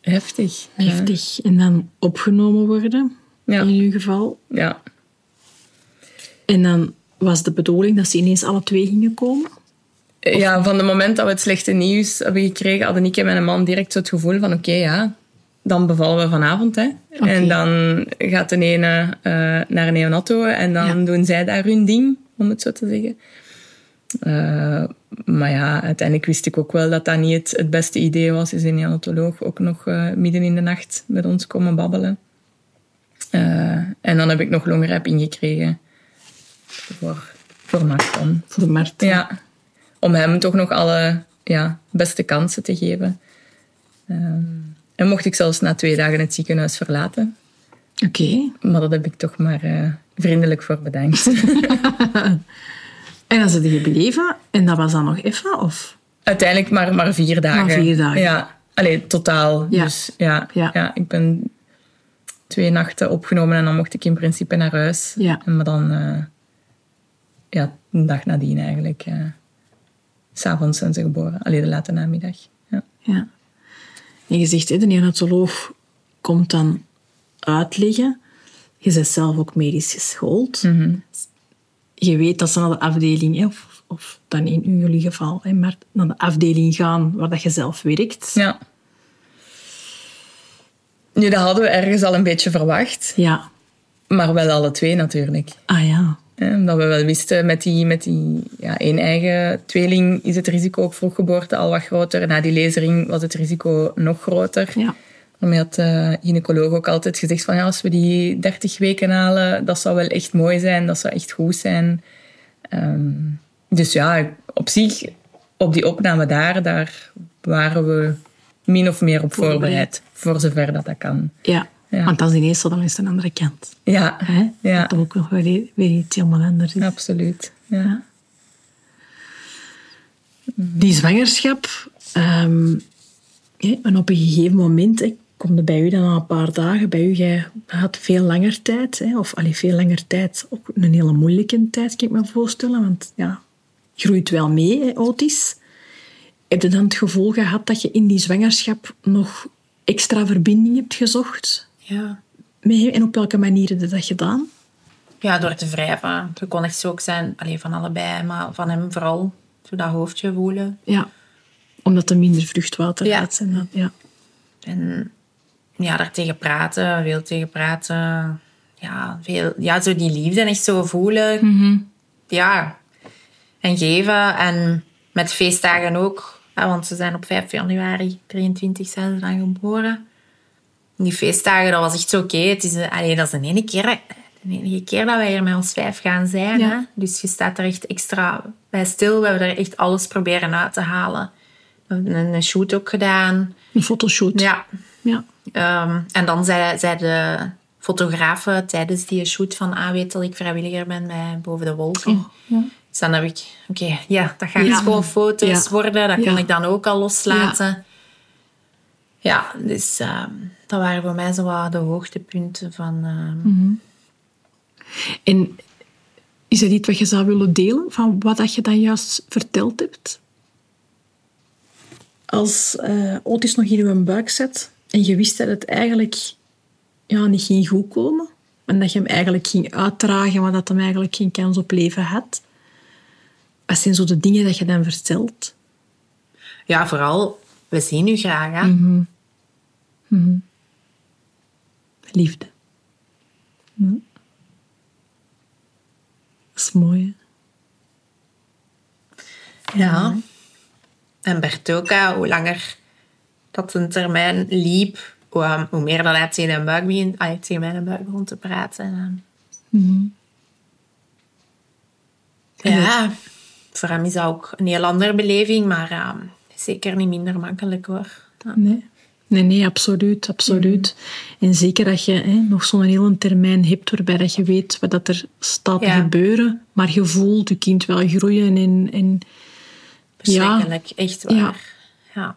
heftig. Heftig. En dan opgenomen worden, in uw geval. Ja. En dan was de bedoeling dat ze ineens alle twee gingen komen? Ja, van het moment dat we het slechte nieuws hebben gekregen, hadden ik en mijn man direct zo het gevoel van oké, ja, dan bevallen we vanavond. Hè. En dan gaat de ene uh, naar een neonato en dan doen zij daar hun ding, om het zo te zeggen. Uh, maar ja, uiteindelijk wist ik ook wel dat dat niet het, het beste idee was. Is een neonatoloog ook nog uh, midden in de nacht met ons komen babbelen. en dan heb ik nog longerep ingekregen voor, voor Martin. Voor Martin. Ja. Om hem toch nog alle ja, beste kansen te geven. Um, en mocht ik zelfs na twee dagen het ziekenhuis verlaten. Oké. Maar dat heb ik toch maar uh, vriendelijk voor bedankt. (laughs) en dan ze je gebleven en dat was dan nog even? Of? Uiteindelijk maar, maar vier dagen. Maar vier dagen. Ja, alleen totaal. Ja. Dus ja, ja. ja, ik ben twee nachten opgenomen en dan mocht ik in principe naar huis. Ja. En maar dan... Uh, ja, een dag nadien eigenlijk. Uh, S'avonds zijn ze geboren. Alleen de late namiddag. Ja. ja. En je zegt, de neonatoloog komt dan uitleggen. Je bent zelf ook medisch geschoold. Mm Je weet dat ze naar de afdeling, of, of dan in jullie geval, maar naar de afdeling gaan waar dat je zelf werkt. Ja. Nu, dat hadden we ergens al een beetje verwacht. Ja. Maar wel alle twee natuurlijk. Ah ja omdat we wel wisten, met die, met die ja, één eigen tweeling is het risico ook voor geboorte al wat groter. Na die lezering was het risico nog groter. Ja. Daarmee had de gynaecoloog ook altijd gezegd van ja, als we die 30 weken halen, dat zou wel echt mooi zijn, dat zou echt goed zijn. Ehm, dus ja, op zich, op die opname daar, daar waren we min of meer op voorbereid, voor zover dat dat kan. Ja. Ja. Want als ineens zo, dan is het een andere kant. Ja. Hè? ja. Dat ook nog weer, weer iets helemaal anders is. Absoluut. Ja. Die zwangerschap, um, en op een gegeven moment hè, komt er bij u dan al een paar dagen bij u. Jij had veel langer tijd, hè, of allee, veel langer tijd, ook een hele moeilijke tijd, kan ik me voorstellen. Want ja, groeit wel mee, hè, Otis. Heb je dan het gevoel gehad dat je in die zwangerschap nog extra verbinding hebt gezocht ja. En op welke manier heb je dat gedaan? Ja, door te wrijven. Het kon echt zo ook zijn, alleen van allebei, maar van hem vooral. Zo dat hoofdje voelen. Ja, omdat er minder vruchtwater ja. gaat zijn. Ja. En ja, daar tegen praten, veel tegen praten. Ja, veel, ja, zo die liefde echt zo voelen. Mhm. Ja, en geven. En met feestdagen ook. want ze zijn op 5 januari 23 zijn ze dan geboren die feestdagen, dat was echt zo oké. Het is, allee, dat is de ene keer, de enige keer dat wij hier met ons vijf gaan zijn. Hè? Dus je staat er echt extra bij stil. We hebben er echt alles proberen uit te halen. We hebben een shoot ook gedaan. Een fotoshoot. Ja. ja. Um, en dan zei, zei de fotografen tijdens die shoot van A weet dat ik vrijwilliger ben bij Boven de Wolken. Oh, ja. Dus dan heb ik, oké, ja, dat gaan Ja. gewoon foto's worden. Dat kan ik dan ook al loslaten. Ja, dus ehm, dat waren voor mij zo wat de hoogtepunten van... ehm, En is er iets wat je zou willen delen van wat dat je dan juist verteld hebt? Als eh Otis nog in uw buik zat en je wist dat het eigenlijk ja, niet ging goed komen, en dat je hem eigenlijk ging uitdragen, maar dat hem eigenlijk geen kans op leven had. Wat zijn zo de dingen dat je dan vertelt? Ja, vooral, we zien u graag. Hè? Liefde. Ja. Dat is mooi, hè? Ja. En Bert ook, hè, hoe langer dat een termijn liep, hoe, hoe meer dat hij tegen de buik begint, ah, tegen mijn buik begon te praten. Ja, voor hem is dat ook een heel andere beleving, maar ehm, zeker niet minder makkelijk hoor. Nee. Nee, nee, absoluut, absoluut. En zeker dat je hè, nog zo'n hele termijn hebt waarbij dat je weet wat dat er staat te Ja. gebeuren, maar je voelt je kind wel groeien en... en ja, echt waar. Ja. Ja.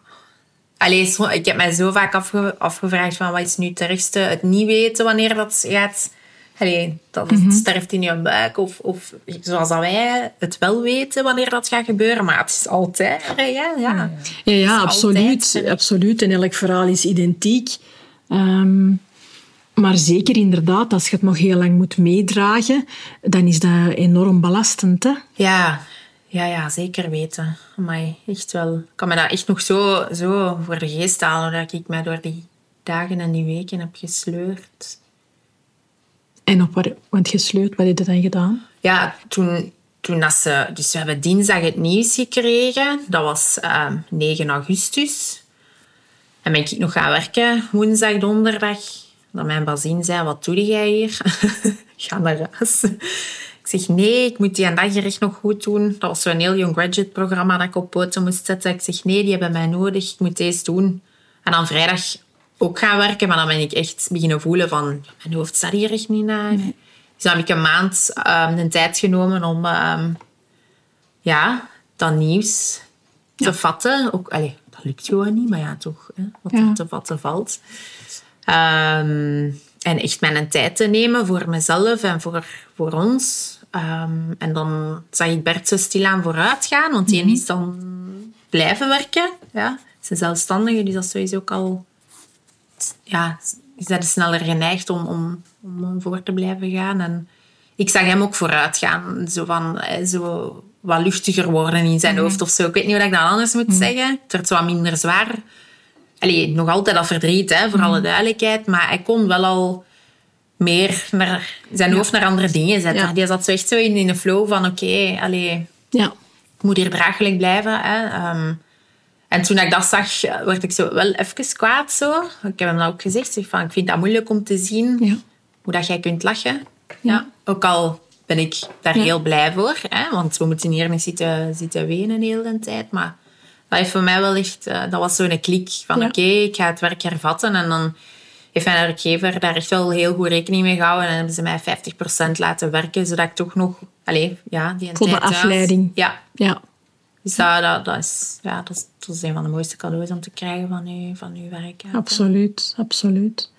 Allee, ik heb mij zo vaak afge- afgevraagd van wat is nu het ergste? Het niet weten wanneer dat gaat... Allee, dat het sterft in je buik. Of, of zoals dat wij het wel weten wanneer dat gaat gebeuren. Maar het is altijd... hè, Ja, ja. ja, ja absoluut, altijd- absoluut. En elk verhaal is identiek. Ehm, maar zeker inderdaad, als je het nog heel lang moet meedragen, dan is dat enorm belastend. Hè? Ja, ja, ja, zeker weten. Maar echt wel. Ik kan me dat echt nog zo, zo voor de geest halen. Dat ik mij door die dagen en die weken heb gesleurd. En op wat, want gesleurd, wat heb je dan gedaan? Ja, toen, toen dat ze... Dus we hebben dinsdag het nieuws gekregen. Dat was ehm, 9 augustus. En ben ik nog gaan werken, woensdag, donderdag. Dat mijn bazin zei, wat doe jij hier? (laughs) Ga naar huis. Ik zeg, nee, ik moet die een dag hier echt nog goed doen. Dat was zo'n heel Young Graduate programma dat ik op poten moest zetten. Ik zeg, nee, die hebben mij nodig. Ik moet deze doen. En dan vrijdag ook gaan werken. Maar dan ben ik echt beginnen voelen van... Mijn hoofd staat hier echt niet naar. Dus dan heb ik een maand ehm, de tijd genomen om... ehm, ja, dat nieuws te vatten. Ook, dat lukt gewoon niet, maar ja, toch. Hè, wat Ja. er te vatten valt. Ehm, en echt mijn tijd te nemen voor mezelf en voor, voor ons. En dan zag ik Bert zo stilaan vooruit gaan, want die is dan blijven werken. Ja. Ze is zelfstandige, dus dat is sowieso ook al... Ja, is dat sneller geneigd om, om, om voor te blijven gaan. En ik zag hem ook vooruit gaan. Zo van, eh, zo wat luchtiger worden in zijn hoofd of zo. Ik weet niet hoe ik dat anders moet zeggen. Het werd wat minder zwaar. Allee, nog altijd dat verdriet, hè, voor alle duidelijkheid. Maar hij kon wel al meer naar zijn hoofd naar andere dingen zetten. Ja. Die zat zo echt zo in, in de flow van... Oké, allee, Ja. ik moet hier draaglijk blijven. Hè. Ehm, en toen ik dat zag, eh, werd ik zo wel even kwaad. Zo. Ik heb hem dat ook gezegd. zeg Van, ik vind dat moeilijk om te zien Ja. hoe dat jij kunt lachen. Ja. Ook al ben ik daar heel blij voor. Hè? Want we moeten hier niet zitten, zitten wenen de hele tijd. Maar dat heeft voor mij wel echt... eh, dat was zo'n klik van Ja. oké, ik ga het werk hervatten. En dan heeft mijn werkgever daar echt wel heel goed rekening mee gehouden. En hebben ze mij 50% laten werken, zodat ik toch nog... Allee, ja, die Voor de tijd thuis- afleiding. Ja, Ja. Dus dat, dat, dat, is, ja, dat, is, dat is een van de mooiste cadeaus om te krijgen van uw, van uw werk. Absoluut, absoluut.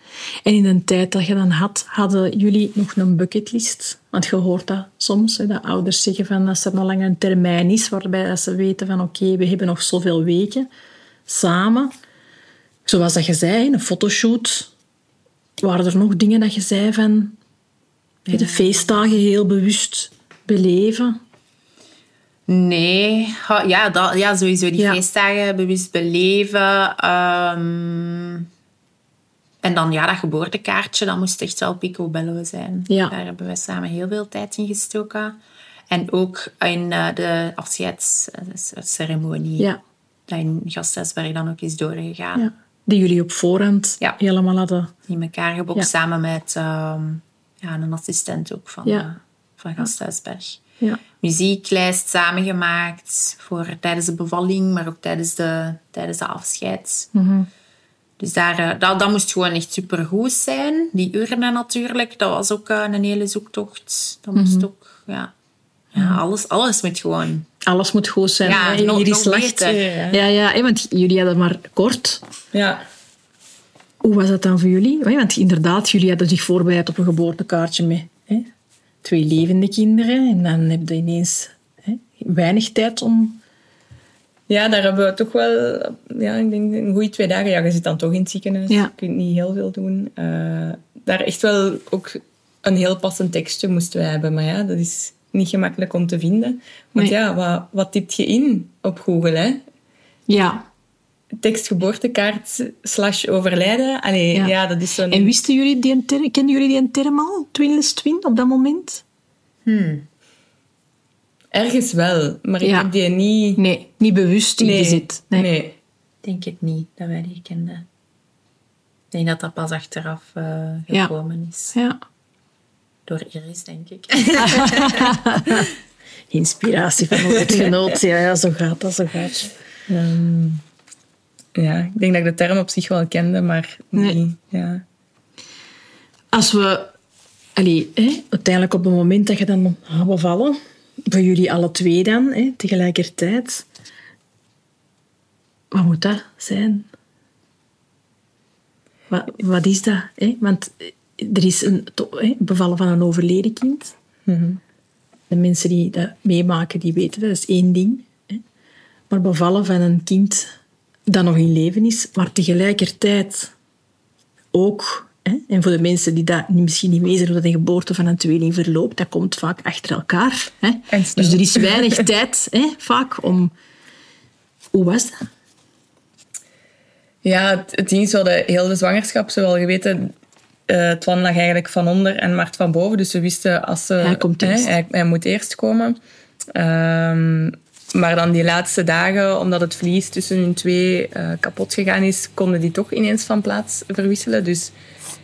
En in de tijd dat je dan had, hadden jullie nog een bucketlist? Want je hoort dat soms, hè, dat ouders zeggen van als er nog lang een termijn is, waarbij dat ze weten van oké, we hebben nog zoveel weken samen. Zoals dat je zei, een fotoshoot. Waren er nog dingen dat je zei van de feestdagen heel bewust beleven? Nee, ja, dat, ja, sowieso die Ja. feestdagen bewust beleven. ehm, en dan ja, dat geboortekaartje, dat moest echt wel picobello zijn. Ja. Daar hebben we samen heel veel tijd in gestoken. En ook in eh, de afscheidsceremonie. Ja. Dat in Gasthuisberg dan ook is doorgegaan. ja. Die jullie op voorhand helemaal hadden. in elkaar gebokt samen met ehm, ja, een assistent ook van, van Gasthuisberg. Ja. Muzieklijst samengemaakt voor tijdens de bevalling, maar ook tijdens de, tijdens de afscheid. Mhm. Dus daar, eh, dat, dat moest gewoon echt supergoed zijn. Die urne natuurlijk, dat was ook eh, een hele zoektocht. Dat moest ook, ja... Ja, alles, alles moet gewoon... Alles moet goed zijn. Ja, nog- Hier is slecht. Ja, ja, want jullie hadden maar kort. Ja. Hoe was dat dan voor jullie? Want inderdaad, jullie hadden zich voorbereid op een geboortekaartje hè, twee levende kinderen. En dan heb je ineens hè, weinig tijd om... Ja, daar hebben we toch wel, ja, ik denk een goede twee dagen. Ja, je zit dan toch in het ziekenhuis. Ja. Je kunt niet heel veel doen. Eh, daar echt wel ook een heel passend tekstje moesten wij hebben. Maar ja, dat is niet gemakkelijk om te vinden. Want Nee. ja, wat, wat typt je in op Google, hè? Ja. Tekst geboortekaart slash overlijden. Allee, Ja. ja. dat is zo'n... En wisten jullie die term, kenden jullie die term al? Twinless twin, op dat moment? Ergens wel, maar ik Ja. heb die niet... Nee, niet bewust Nee, ingezet. Nee. nee. Ik denk het niet, dat wij die kenden. Ik denk dat dat pas achteraf eh, Ja. gekomen is. Ja. Door Iris, denk ik. (laughs) Inspiratie van een lotgenoot. Ja, ja, zo gaat dat, zo gaat het. Ja, ik denk dat ik de term op zich wel kende, maar Nee. niet... Ja. Als we... Allee, hè, uiteindelijk op het moment dat je dan gaat bevallen, voor jullie alle twee dan, hè, tegelijkertijd, wat moet dat zijn? Wat, wat is dat? Hè? Want er is een hè, bevallen van een overleden kind. De mensen die dat meemaken, die weten dat, dat is één ding. Hè? Maar bevallen van een kind dat nog in leven is, maar tegelijkertijd ook, hè, en voor de mensen die dat misschien niet weten hoe dat de geboorte van een tweeling verloopt, dat komt vaak achter elkaar. Hè. Dus er is weinig (laughs) tijd hè, vaak om... Hoe was dat? Ja, het, het ding is, we hadden heel de zwangerschap, zowel geweten, eh Twan lag eigenlijk van onder en Mart van boven. Dus we wisten als ze... Hij komt hè, eerst. hij, hij moet eerst komen. Ehm, maar dan die laatste dagen, omdat het vlies tussen hun twee eh, kapot gegaan is, konden die toch ineens van plaats verwisselen. Dus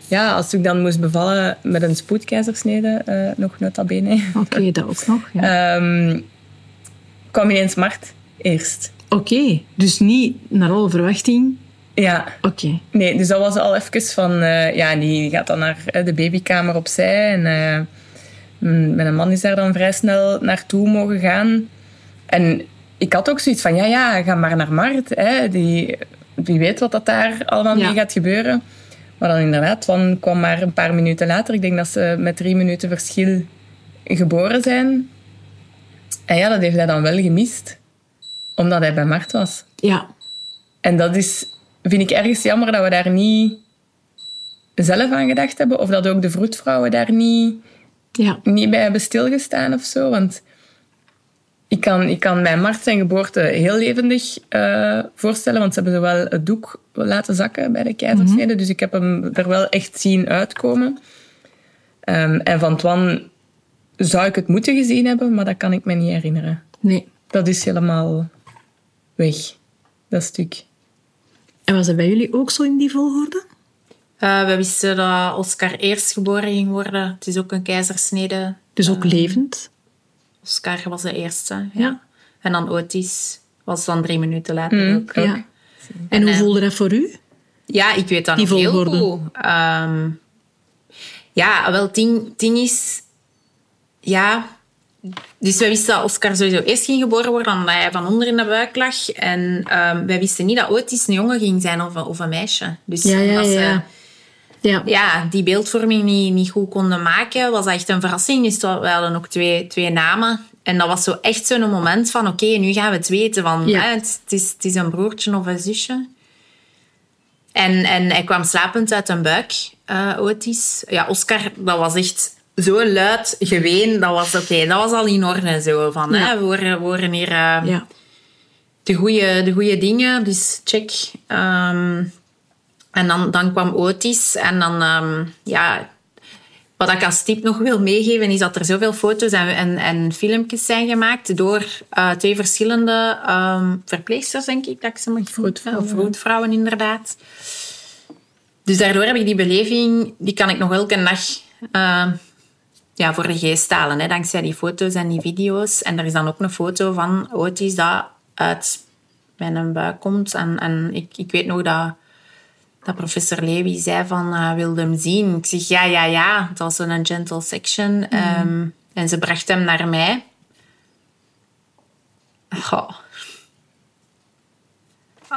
ja, als ik dan moest bevallen met een spoedkeizersnede, eh, nog nota bene, Oké, (laughs) dat ook nog. Ja. ehm, kwam ineens Mart eerst. Oké, dus niet naar alle verwachting. Ja, Oké. Nee, dus dat was al even van... eh, ja, die gaat dan naar de babykamer opzij. En mijn man is daar dan vrij snel naartoe mogen gaan. En ik had ook zoiets van... Ja, ja, ga maar naar Mart. Hè, die, wie weet wat dat daar allemaal Ja. mee gaat gebeuren. Maar dan inderdaad, Twan kwam maar een paar minuten later. Ik denk dat ze met drie minuten verschil geboren zijn. En ja, dat heeft hij dan wel gemist. Omdat hij bij Mart was. Ja. En dat is, vind ik ergens jammer dat we daar niet zelf aan gedacht hebben. Of dat ook de vroedvrouwen daar niet, Ja. niet bij hebben stilgestaan of zo. Want ik kan, ik kan mijn Mart zijn geboorte heel levendig eh, voorstellen. Want ze hebben zowel het doek laten zakken bij de keizersnede. Dus ik heb hem er wel echt zien uitkomen. Ehm, en van Twan zou ik het moeten gezien hebben, maar dat kan ik me niet herinneren. Nee. Dat is helemaal weg, dat stuk. En was dat bij jullie ook zo in die volgorde? Eh, we wisten dat Oscar eerst geboren ging worden. Het is ook een keizersnede. Dus ook levend? Oscar was de eerste, ja. En dan Otis was dan drie minuten later ook. Ja. En hoe eh, voelde dat voor u? Ja, ik weet dat Die nog heel goed. Ehm, ja, wel, ding, is... Ja... Dus wij wisten dat Oscar sowieso eerst ging geboren worden, omdat hij van onder in de buik lag. En ehm, wij wisten niet dat Otis een jongen ging zijn of, een- of een meisje. Dus Ja, ja, ze ja. Ja. ja, die beeldvorming niet, niet goed konden maken, was dat echt een verrassing. Dus we hadden ook twee, twee namen. En dat was zo echt zo'n moment van, oké, nu gaan we het weten. Van, Ja. hè, het, het is, het is een broertje of een zusje. En, en hij kwam slapend uit een buik, eh, Otis. Ja, Oscar, dat was echt zo luid geween. Dat was oké, dat was al in orde. Zo, van, Ja. hè, we, horen, we horen hier eh, Ja. de goede de goeie dingen, dus check. Ehm, en dan, dan kwam Otis en dan, ehm, ja, wat ik als tip nog wil meegeven is dat er zoveel foto's en, en, en filmpjes zijn gemaakt door eh, twee verschillende ehm, verpleegsters, denk ik, dat ik ze mag Vroedvrouwen. Of vroedvrouwen, inderdaad. Dus daardoor heb ik die beleving, die kan ik nog elke dag eh, ja, voor de geest halen. Hè, dankzij die foto's en die video's. En er is dan ook een foto van Otis dat uit mijn buik komt. En, en ik, ik weet nog dat dat professor Levy zei van, uh, wilde hem zien? Ik zeg, ja, ja, ja. Het was een gentle section. Ehm, en ze bracht hem naar mij. Goh.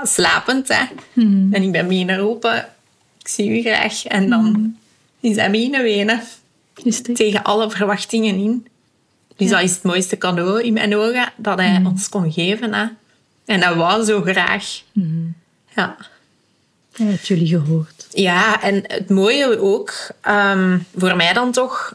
Slapend, hè. En ik ben beginnen roepen, ik zie u graag. En dan is hij beginnen wenen. Tegen alle verwachtingen in. Dus dat is het mooiste cadeau in mijn ogen dat hij ons kon geven. Hè. En dat wou zo graag. Ja. Heeft jullie gehoord. Ja, en het mooie ook, ehm, voor mij dan toch,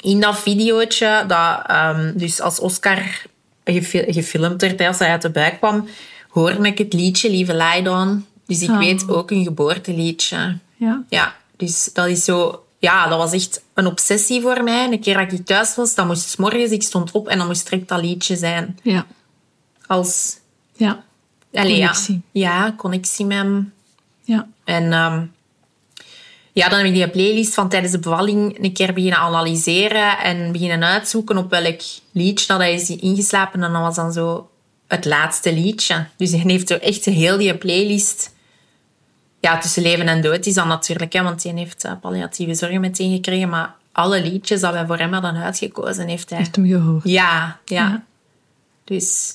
in dat videootje, dat um, dus als Oscar gefi- gefilmd werd, als hij uit de buik kwam, hoorde ik het liedje Lieve Lie Down. Dus ik Ah. weet ook een geboorteliedje. Ja. Ja, dus dat is zo... Ja, dat was echt een obsessie voor mij. Een keer dat ik thuis was, dan moest 's morgens, ik stond op en dan moest direct dat liedje zijn. Ja. Als... Ja. Allee, Connectie. Ja, ja, connectie met hem. Ja. En ehm, ja, dan heb ik die playlist van tijdens de bevalling een keer beginnen analyseren en beginnen uitzoeken op welk liedje dat hij is ingeslapen. En dat was dan zo het laatste liedje. Dus hij heeft zo echt heel die playlist... Ja, tussen leven en dood is dan natuurlijk, hè, want hij heeft eh, palliatieve zorgen meteen gekregen. Maar alle liedjes dat wij voor hem hadden uitgekozen, heeft hij... Heeft hem gehoord. Ja, ja. Ja. Dus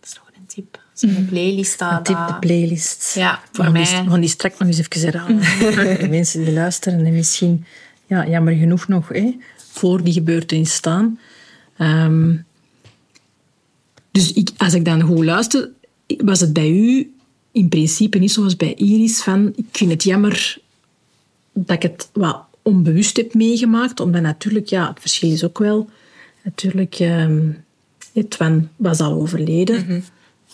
dat is nog een tip. Zo'n playlist. Een tip, de playlist. Ja, voor gaan mij- Die, gaan die straks nog eens even herhalen. (laughs) de mensen die luisteren en misschien, ja, jammer genoeg nog, hè, voor die gebeurtenis staan. Ehm, dus ik, als ik dan goed luister, was het bij u in principe niet zoals bij Iris van ik vind het jammer dat ik het wat onbewust heb meegemaakt, omdat natuurlijk, ja, het verschil is ook wel, natuurlijk, ehm Twan was al overleden,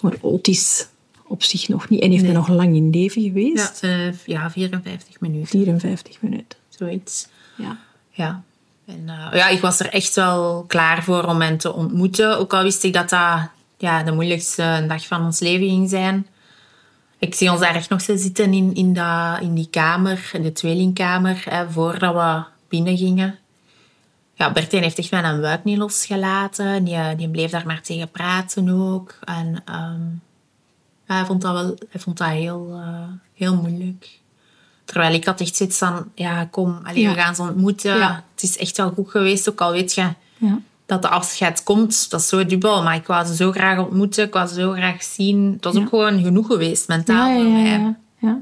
maar Otis op zich nog niet. En heeft er nog lang in leven geweest. Ja, ja, 54 minuten, 54 minuten. zoiets. Ja. Ja. En, eh, ja, ik was er echt wel klaar voor om hen te ontmoeten. Ook al wist ik dat dat ja, de moeilijkste dag van ons leven ging zijn. Ik zie ons daar echt nog zitten in, in, dat, in die kamer, in de tweelingkamer, hè, voordat we binnen gingen. Ja, Bertijn heeft echt een buik niet losgelaten. Die, die bleef daar maar tegen praten ook. En ehm, hij vond dat, wel, hij vond dat heel, eh, heel moeilijk. Terwijl ik had echt zoiets van, ja, kom, allee, Ja. we gaan ze ontmoeten. Ja. Het is echt wel goed geweest, ook al weet je Ja. dat de afscheid komt. Dat is zo dubbel, maar ik wou ze zo graag ontmoeten, ik wou ze zo graag zien. Het was ook gewoon genoeg geweest, mentaal voor mij. ja, ja.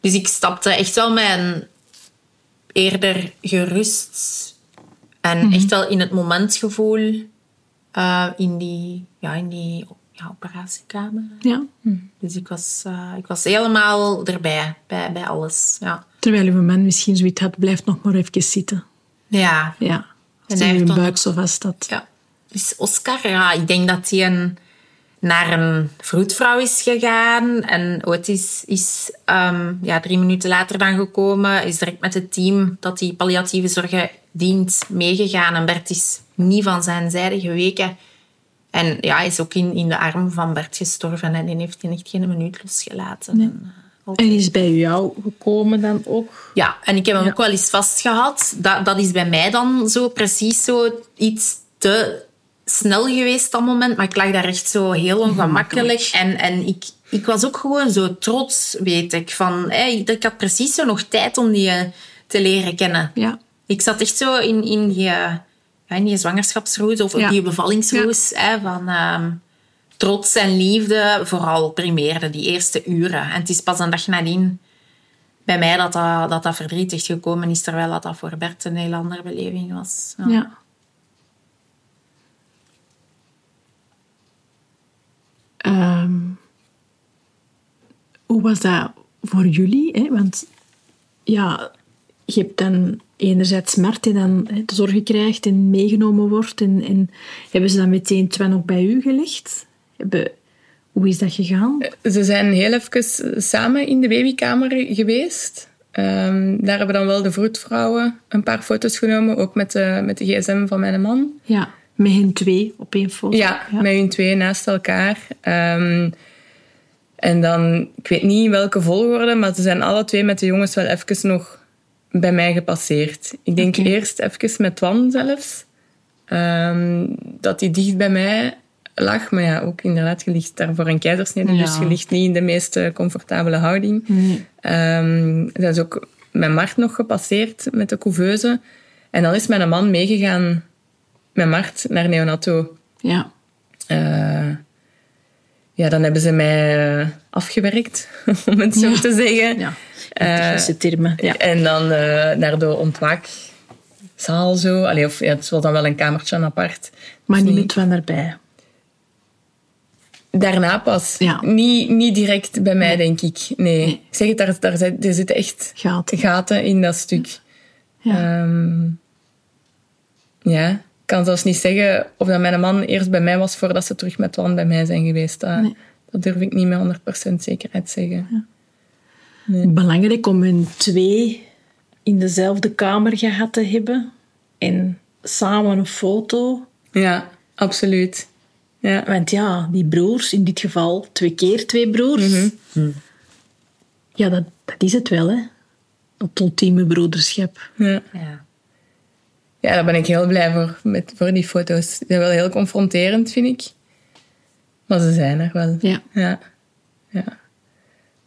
Dus ik stapte echt wel een eerder gerust en echt wel in het momentgevoel eh, in die, ja, in die ja, operatiekamer. Ja. Dus ik was, eh, ik was helemaal erbij, bij, bij alles. Ja. Terwijl uw man misschien zoiets had, blijft nog maar even zitten. ja. Ja. En Als uw heeft dan- buik zo vast had. Ja. Dus Oscar, ja, ik denk dat hij een, naar een vroedvrouw is gegaan. En Otis is ehm, ja, drie minuten later dan gekomen. Is direct met het team dat die palliatieve zorgen dient meegegaan. En Bert is niet van zijn zijde geweken. En ja, hij is ook in, in de arm van Bert gestorven. En die heeft hij echt geen minuut losgelaten. En, eh, En is bij jou gekomen dan ook? ja, en ik heb hem ook wel eens vastgehad. Dat, dat is bij mij dan zo precies zo iets te snel geweest dat moment. Maar ik lag daar echt zo heel ongemakkelijk. En, en ik, ik was ook gewoon zo trots, weet ik. Van, hé, ik had precies zo nog tijd om die eh, te leren kennen. Ja. Ik zat echt zo in, in, die, ja, in die zwangerschapsroes of Ja. op die bevallingsroes. Hè, van ehm, trots en liefde vooral primeerde, die eerste uren. En het is pas een dag nadien bij mij dat dat, dat, dat verdriet echt gekomen is, terwijl dat, dat voor Bert een heel andere beleving was. Ja. ja. Ehm, hoe was dat voor jullie? Hè? Want ja, je hebt dan enerzijds smart die dan de zorgen krijgt en meegenomen wordt. En, en hebben ze dan meteen Twan ook bij u gelegd? Hebben, hoe is dat gegaan? Ze zijn heel even samen in de babykamer geweest. Ehm, daar hebben dan wel de vroedvrouwen een paar foto's genomen, ook met de, met de gsm van mijn man. Ja, met hen twee op één foto. Ja, met hun twee naast elkaar. Ehm, en dan, ik weet niet in welke volgorde, maar ze zijn alle twee met de jongens wel even nog bij mij gepasseerd. Ik denk eerst even met Twan zelfs. Ehm, dat hij dicht bij mij lag. Maar ja, ook inderdaad, je ligt daar voor een keizersnede. Ja. Dus je ligt niet in de meest eh, comfortabele houding. Nee. Ehm, dat is ook mijn Mart nog gepasseerd met de couveuse. En dan is mijn man meegegaan met Mart naar neonato. Ja. Eh, ja, dan hebben ze mij eh, afgewerkt, (laughs) om het zo Ja. te zeggen. Ja. Eh, Technische termen. Ja. En dan eh, naar de ontwaakzaal zo. Allee, of, ja, het was dan wel een kamertje apart. Maar Dus niet met erbij. Daarna pas. Ja. Niet, niet direct bij mij, denk ik. Nee. Ik zeg het, daar, daar, zit- er zitten echt Gaten. gaten in dat stuk. Ja. Ehm, ja, kan zelfs niet zeggen of dat mijn man eerst bij mij was voordat ze terug met Twan bij mij zijn geweest. Dat, Nee. dat durf ik niet met 100% zekerheid zeggen. Belangrijk om hun twee in dezelfde kamer gehad te hebben. En samen een foto. Ja, absoluut. Ja. Want ja, die broers, in dit geval twee keer twee broers. Ja, dat, dat is het wel, hè. Het ultieme broederschap. Ja. Ja. Ja, daar ben ik heel blij voor, met, voor die foto's. Ze zijn wel heel confronterend, vind ik. Maar ze zijn er wel. Ja. Ja. ja.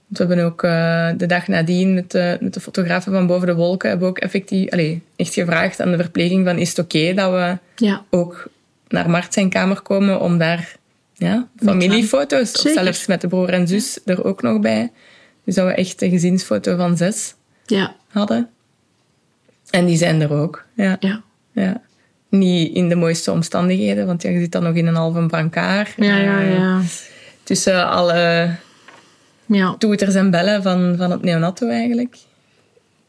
Want We hebben ook eh, de dag nadien met de, met de fotografen van Boven de Wolken hebben we ook effectief, allee, echt gevraagd aan de verpleging van is het oké dat we Ja. ook naar Mart zijn kamer komen om daar ja, familiefoto's, of zelfs met de broer en zus er ook nog bij. Dus dat we echt een gezinsfoto van zes Ja. hadden. En die zijn er ook. Ja. Ja. Ja. Niet in de mooiste omstandigheden, want ja, je zit dan nog in een halve brancard. Ja, ja, eh, ja. Tussen alle Ja. toeters en bellen van, van het neonato eigenlijk.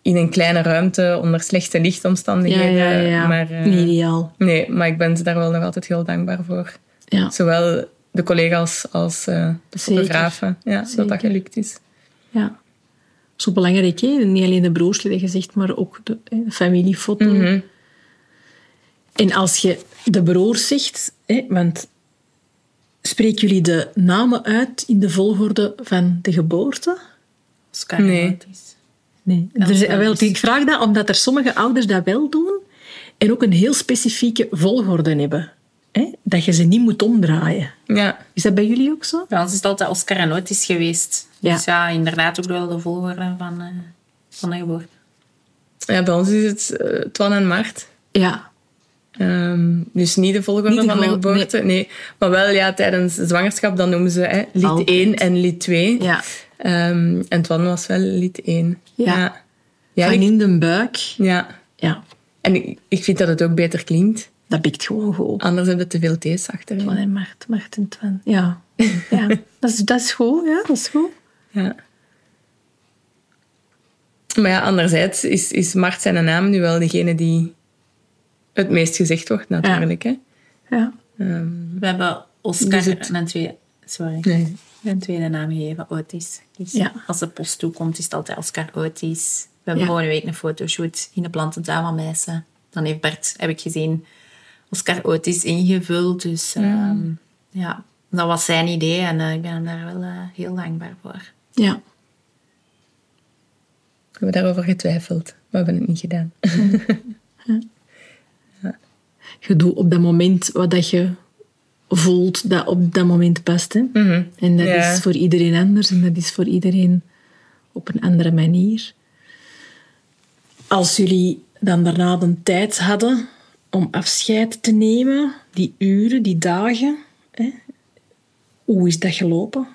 In een kleine ruimte, onder slechte Ja, lichtomstandigheden. ja, ja. Maar, eh, Niet ideaal. Nee, maar ik ben ze daar wel nog altijd heel dankbaar voor. Ja. Zowel de collega's als eh, de Zeker. fotografen. Ja, dat dat gelukt is. ja. Zo belangrijk, hè? Niet alleen de broersleden gezegd, maar ook de, de familiefoto. Mhm. En als je de broers zegt, hè, want spreken jullie de namen uit in de volgorde van de geboorte? Oscar Nee. en Otis. Nee. Er wel eens. ik vraag dat omdat er sommige ouders dat wel doen en ook een heel specifieke volgorde hebben. Hè? Dat je ze niet moet omdraaien. Ja. Is dat bij jullie ook zo? Bij ons is het altijd Oscar en Otis geweest. Ja. Dus ja, inderdaad ook wel de volgorde van, eh, van de geboorte. ja, bij ons is het eh, Twan en Mart. Ja. Ehm, dus niet de volgorde Niet de van de geboorte, nee. Maar wel ja, tijdens de zwangerschap, dan noemen ze hè, lied Altijd. 1 en lied 2. Ja. Ehm, en Twan was wel lied 1. Ja. Ja. Ja, Van ik- in de buik. ja. Ja. En ik, ik vind dat het ook beter klinkt. Dat bikt gewoon goed. Anders heb je te veel T's achterin. Twan en Mart, Mart en Twan. Ja. (laughs) ja. Dat, is, dat is goed, ja. Dat is goed. Ja. Maar ja, anderzijds is, is Mart zijn naam nu wel degene die het meest gezegd wordt, natuurlijk. Hè? Ja. Ehm, We hebben Oscar Dus het- een tweede, sorry, nee. een tweede naam gegeven, Otis. Dus Ja. als de post toekomt, is het altijd Oscar Otis. We hebben Ja. volgende week een fotoshoot in de plantentuin van Meissen. Dan heeft Bert, heb ik gezien, Oscar Otis ingevuld. Dus ehm, ja, dat was zijn idee en eh, ik ben hem daar wel eh, heel dankbaar voor. Ja. We hebben daarover getwijfeld, maar we hebben het niet gedaan. (laughs) Je doet op dat moment wat dat je voelt dat op dat moment past. Hè? Mhm. En dat Ja. is voor iedereen anders en dat is voor iedereen op een andere manier. Als jullie dan daarna de tijd hadden om afscheid te nemen, die uren, die dagen, hè? hoe is dat gelopen?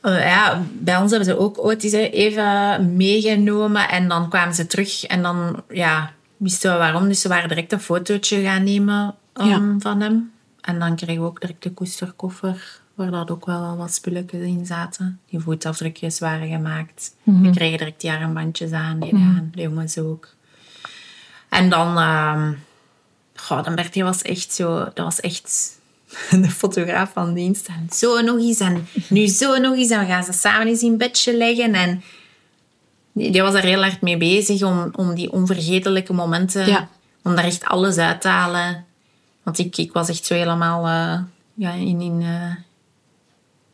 Eh, ja, bij ons hebben ze ook hè, even meegenomen en dan kwamen ze terug en dan ja, wisten we waarom. Dus ze waren direct een fotootje gaan nemen um, Ja. van hem. En dan kregen we ook direct de koesterkoffer, waar dat ook wel al wat spulletjes in zaten. Die voetafdrukjes waren gemaakt. We kregen direct die armbandjes aan, die aan, de jongens ook. En dan, ehm goh, dan Bertie was echt zo, dat was echt (laughs) de fotograaf van dienst. En zo nog eens en nu zo nog eens. En we gaan ze samen eens in bedje leggen. En die, was er heel hard mee bezig om, om die onvergetelijke momenten, Ja. om daar echt alles uit te halen. Want ik, ik was echt zo helemaal eh, ja, in, in, eh,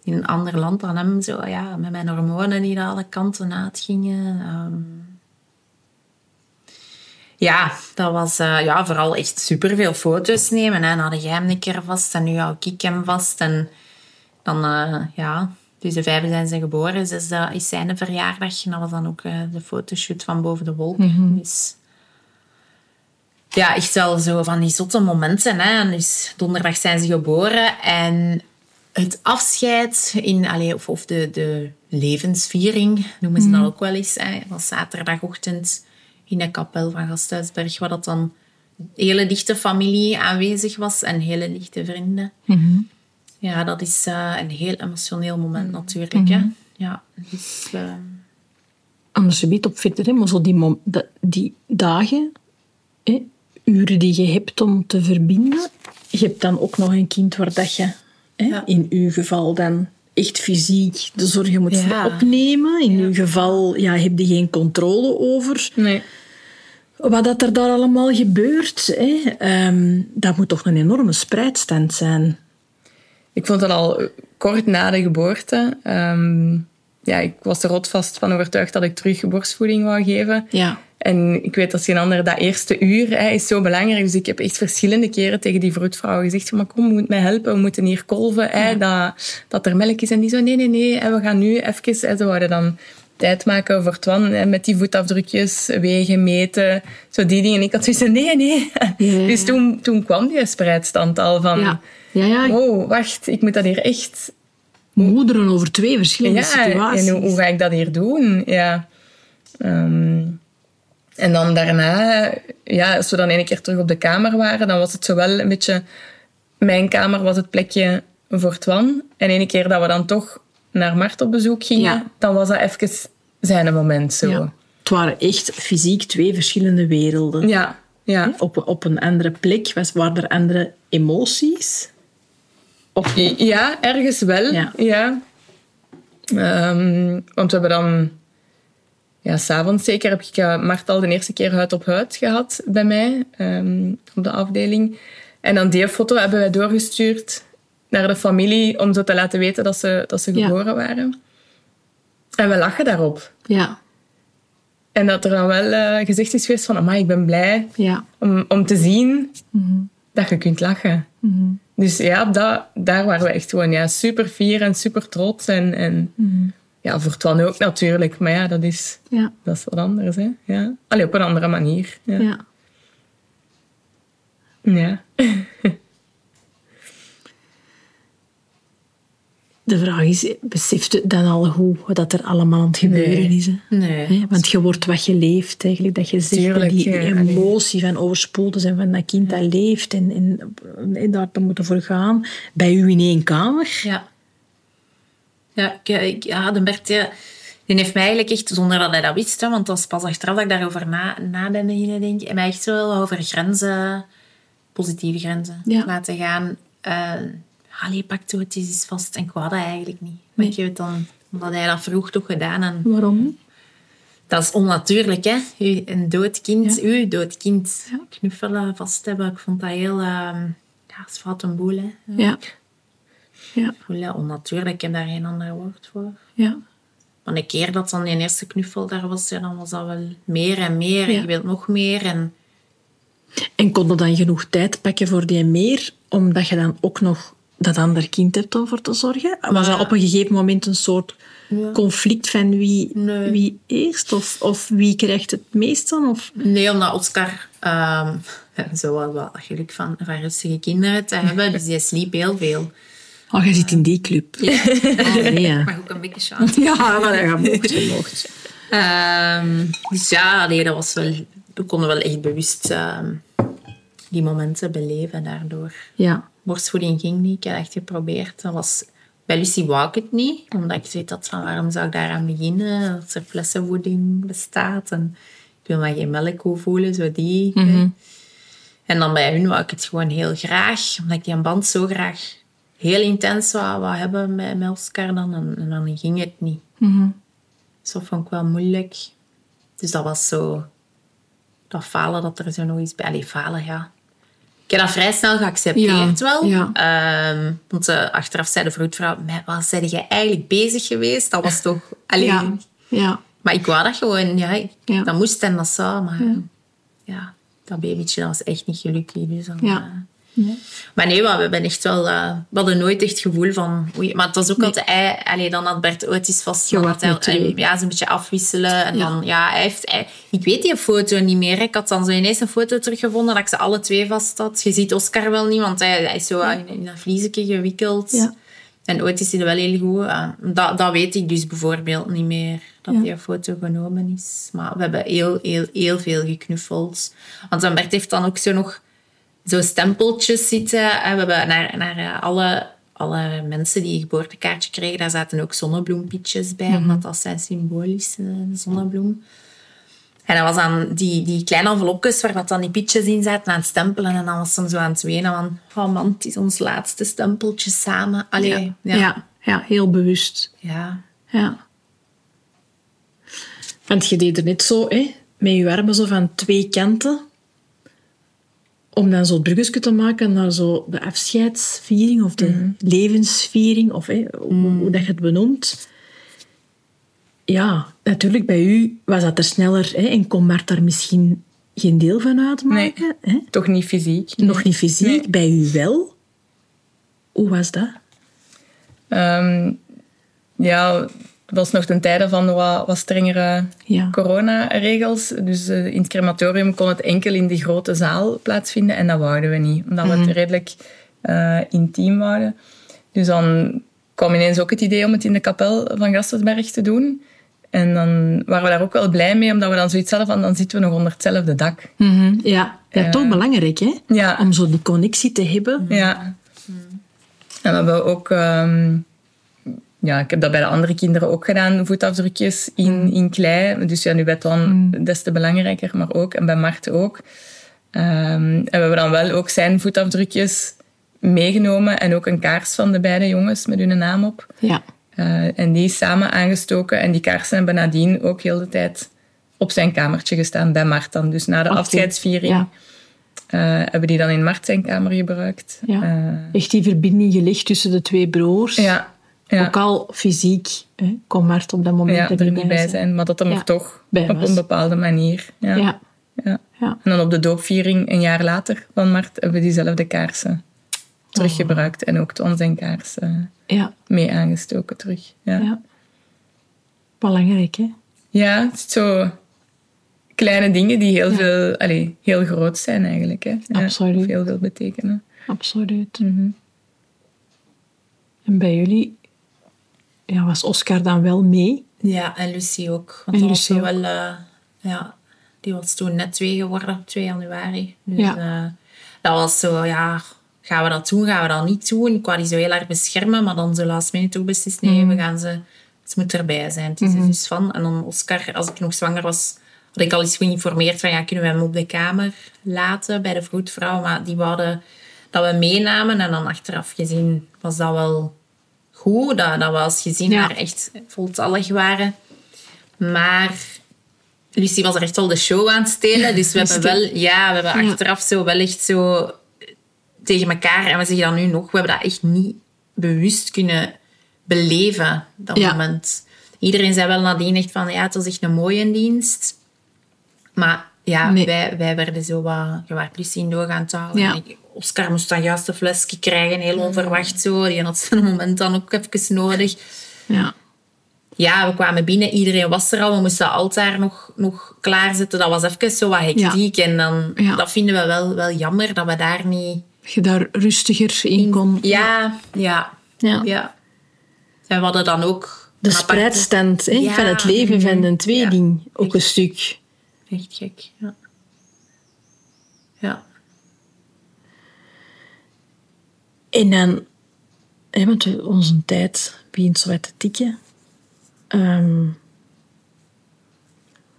in een ander land dan hem. Zo, ja, met mijn hormonen die naar alle kanten uitgingen. Ehm, Ja, dat was uh, ja, vooral echt superveel foto's nemen. Hè. Dan had jij hem een keer vast en nu hou ik hem vast. En dan, ja, dus de vijfde zijn ze geboren. Dus dat is zijn verjaardag. En dat was dan ook uh, de fotoshoot van Boven de Wolk. Mm -hmm. Dus ja, echt wel zo van die zotte momenten. Hè. Dus donderdag zijn ze geboren. En het afscheid, in, of, of de, de levensviering, noemen ze dat ook wel eens. Hè. was zaterdagochtend in de kapel van Gasthuisberg, waar dat dan hele dichte familie aanwezig was en hele dichte vrienden. Mm -hmm. Ja, dat is uh, een heel emotioneel moment natuurlijk. Mm -hmm. hè. Ja, dus... Uh... Anders je op verder, hè, maar zo die, die dagen, hè, uren die je hebt om te verbinden, je hebt dan ook nog een kind waar dat je, hè, ja. in uw geval dan echt fysiek de zorgen moet ja. opnemen. In ja. uw geval ja, heb je geen controle over. Nee. Wat dat er daar allemaal gebeurt, hè, um, dat moet toch een enorme spreidstand zijn. Ik vond dat al kort na de geboorte. Um, ja, ik was er rotvast van overtuigd dat ik terug borstvoeding wou geven. Ja. En ik weet als geen ander, dat eerste uur hè, is zo belangrijk. Dus ik heb echt verschillende keren tegen die vroedvrouw gezegd: maar kom, je moet mij helpen, we moeten hier kolven, hè, dat, dat er melk is. En die zo: nee, nee, nee, we gaan nu even. Hè, ze wouden dan tijd maken voor Twan hè, met die voetafdrukjes, wegen, meten, zo die dingen. En ik had zoiets nee, nee. Ja. Dus toen, toen kwam die spreidstand al van: ja. Ja, ja. oh, wacht, ik moet dat hier echt. Moederen over twee verschillende ja, situaties. En hoe, hoe, ga ik dat hier doen? Ja. Um, en dan daarna, ja, als we dan een keer terug op de kamer waren, dan was het zowel een beetje... Mijn kamer was het plekje voor Twan. En ene keer dat we dan toch naar Mart op bezoek gingen, ja. dan was dat even zijn moment zo. Ja. Het waren echt fysiek twee verschillende werelden. Ja, ja. Op, op een andere plek was, waren er andere emoties? Of... Ja, ergens wel. Ja. ja. Um, want we hebben dan ja, s'avonds zeker heb ik uh, Mart al de eerste keer huid op huid gehad bij mij um, op de afdeling. En dan die foto hebben wij doorgestuurd naar de familie om zo te laten weten dat ze, dat ze geboren ja. waren. En we lachen daarop. Ja. En dat er dan wel uh, gezegd is geweest van, amai, ik ben blij ja. om, om te zien mm-hmm. dat je kunt lachen. Mm-hmm. Dus ja, dat, daar waren we echt gewoon ja, super fier en super trots. En, en mm-hmm. ja, voor Twan ook natuurlijk. Maar ja, dat is, ja. dat is wat anders. Hè? Ja. Allee, op een andere manier. Ja. Ja. ja. (laughs) De vraag is, beseft je dan al hoe dat er allemaal aan het gebeuren Nee. is? Hè? Nee. Want je wordt wat je leeft, eigenlijk. Dat je zegt, Tuurlijk, die ja, emotie van overspoeld te zijn van dat kind dat leeft en, en, en daar te moeten voor gaan. Bij u in één kamer. Ja. Ja, ik, ja de Bert, ja, die heeft mij eigenlijk echt, zonder dat hij dat wist, hè, want dat was pas achteraf dat ik daarover na, na ben beginnen denken, en mij echt wel over grenzen, positieve grenzen, Ja. laten gaan. Uh, allee, pak toe, het is vast. En ik wou dat eigenlijk niet. Maar Nee. ik heb het dan, omdat hij dat vroeg toch gedaan. En Waarom niet? dat is onnatuurlijk, hè? U, een dood kind, Ja. u, dood kind, Ja. knuffelen, vast hebben. Ik vond dat heel, ehm ja, het is een boel, hè? Ja. Ja. Voel onnatuurlijk, ik heb daar geen ander woord voor. Ja. Maar een keer dat dan die eerste knuffel daar was, ja, dan was dat wel meer en meer. Ja. Je wilt nog meer. En En kon je dan genoeg tijd pakken voor die meer, omdat je dan ook nog dat ander kind hebt om voor te zorgen? Was dat op een gegeven moment een soort Ja. conflict van wie, Nee. wie eerst? Of, of wie krijgt het meest dan? Of... nee, omdat Oscar ehm (laughs) zo wel wat geluk van, van rustige kinderen te hebben. Dus die sliep heel veel. Oh, je zit in die club. Ja. nee, ja. Maar ook een beetje schaam. (laughs) Ja, maar dat mocht, je mocht. Ehm, dus ja, nee, dat was wel, we konden wel echt bewust ehm, die momenten beleven daardoor. Ja. Borstvoeding ging niet, ik heb echt geprobeerd. Dat was, bij Lucie wou ik het niet, omdat ik zoiets had van waarom zou ik daaraan beginnen? Als er flessenvoeding bestaat en ik wil maar geen melkkoe voelen, zo die. Mhm. En dan bij hun wou ik het gewoon heel graag, omdat ik die band zo graag heel intens wou, wou hebben met, met Oscar dan. En, en dan ging het niet. Dus dat vond ik wel moeilijk. Dus dat was zo... Dat falen dat er zo nog iets bij... Allee, falen, ja. Ik heb dat vrij snel geaccepteerd Ja, wel. ja. Ehm, want eh, achteraf zei de vroedvrouw... "Met wat ben jij eigenlijk bezig geweest? Dat was toch... Allee, Ja. Ja. Maar ik wou dat gewoon, ja. Dat moest en dat zou, maar... ja, dat babytje dat was echt niet gelukkig. Dus dan, Ja. Nee. maar nee, we hebben echt wel... eh, we hadden nooit echt het gevoel van... Oei, maar het was ook altijd... Hij, allee, dan had Bert Otis vast... Had hij, ja, ze een beetje afwisselen. En Ja. dan... Ja, hij heeft... hij- ik weet die foto niet meer. Ik had dan zo ineens een foto teruggevonden dat ik ze alle twee vast had. Je ziet Oscar wel niet, want hij, hij is zo in, in een vliesje gewikkeld. Ja. En Otis is wel heel goed. Eh, dat, dat weet ik dus bijvoorbeeld niet meer. Dat Ja. die foto genomen is. Maar we hebben heel, heel, heel veel geknuffeld. Want dan Bert heeft dan ook zo nog zo stempeltjes zitten. En we hebben naar, naar eh, alle, alle mensen die een geboortekaartje kregen, daar zaten ook zonnebloempietjes bij. Omdat dat zijn symbolisch, eh, zonnebloem. En dat was dan die, die kleine envelopjes waar dat dan die pietjes in zaten aan het stempelen. En dan was ze zo aan het wenen van... Oh man, het is ons laatste stempeltje samen. Allee, Ja. ja. Ja. Ja. heel bewust. ja. Ja. Want je deed er net zo, hè, met je armen zo van twee kanten. Om dan zo het bruggetje te maken naar zo de afscheidsviering of de levensviering, of hoe, hoe dat je het benoemt. Ja, natuurlijk, bij u was dat er sneller en kon Mart daar misschien geen deel van uitmaken. Hè? Toch niet fysiek. Nog niet fysiek, bij u wel. Hoe was dat? Ehm, ja, het was nog ten tijde van wat, wat strengere Ja. coronaregels. Dus eh, in het crematorium kon het enkel in die grote zaal plaatsvinden en dat wouden we niet. Omdat we het redelijk eh, intiem wouden. Dus dan kwam ineens ook het idee om het in de kapel van Gastelsberg te doen. En dan waren we daar ook wel blij mee, omdat we dan zoiets hadden van dan zitten we nog onder hetzelfde dak. Mhm, Ja, ja Eh, toch belangrijk, hè? Ja, Om zo die connectie te hebben. Ja. En we hebben ook... ehm, ja, ik heb dat bij de andere kinderen ook gedaan, voetafdrukjes in, in klei. Dus ja, nu bij Ton des te belangrijker, maar ook. En bij Mart ook. Ehm, en we hebben dan wel ook zijn voetafdrukjes meegenomen. En ook een kaars van de beide jongens met hun naam op. Ja. Eh, en die is samen aangestoken. En die kaarsen hebben nadien ook heel de tijd op zijn kamertje gestaan bij Mart dan. Dus na de afscheidsviering Ja. eh, hebben die dan in Mart zijn kamer gebruikt. Ja. Eh, Echt die verbinding gelegd tussen de twee broers. ja, ja. Ook al fysiek hè, kon Mart op dat moment ja, er niet bij zijn, maar dat hem Ja. er toch op een bepaalde manier. Ja. Ja. Ja. Ja. En dan op de doopviering een jaar later van Mart hebben we diezelfde kaarsen teruggebruikt en ook Ton zijn kaars eh, Ja. mee aangestoken terug. Ja, ja. ja. Belangrijk, hè? het is zo kleine dingen die heel, veel, allee, heel groot zijn eigenlijk. Hè. Ja, Absoluut. heel veel betekenen. Absoluut. Mhm. En bij jullie ja, was Oscar dan wel mee? Ja, en Lucie ook. Want En was wel... eh, ja, die was toen net twee geworden op 2 januari. Dus Ja. eh, dat was zo, ja... Gaan we dat doen? Gaan we dat niet doen? Ik wou die zo heel erg beschermen, maar dan zo last minute ook beslist, nee, Mhm. we gaan ze... Het moet erbij zijn. Het is er dus van. En dan Oscar, als ik nog zwanger was, had ik al eens geïnformeerd van, ja, kunnen we hem op de kamer laten bij de vroedvrouw? Maar die wouden dat we meenamen. En dan achteraf gezien was dat wel goed. Dat, dat we als gezin Ja. daar echt voltallig waren. Maar Lucie was er echt wel de show aan het stelen. Dus we (laughs) hebben wel, ja, we hebben Ja. achteraf zo wel echt zo tegen elkaar. En we zeggen dat nu nog, we hebben dat echt niet bewust kunnen beleven, dat Ja. moment. Iedereen zei wel nadien echt van, ja, het was echt een mooie dienst. Maar ja, Nee. wij, wij werden zo wat... Je Lucie in doorgaan te houden. Ja. En ik- Oscar moest dan juist een flesje krijgen, heel onverwacht zo. Die had zijn moment dan ook even nodig. Ja. Ja, we kwamen binnen, iedereen was er al. We moesten altaar nog, nog klaarzetten. Dat was even zo wat hectiek. En dan, Ja. dat vinden we wel, wel jammer, dat we daar niet... Dat je daar rustiger in kon. Ja, ja, Ja. ja. En we hadden dan ook... De spreidstand hè, Ja. van het leven van een tweeling. Ook een stuk. Echt gek, ja. Ja. En dan, hè, want we- onze tijd begint zo wat te tikken. Ehm,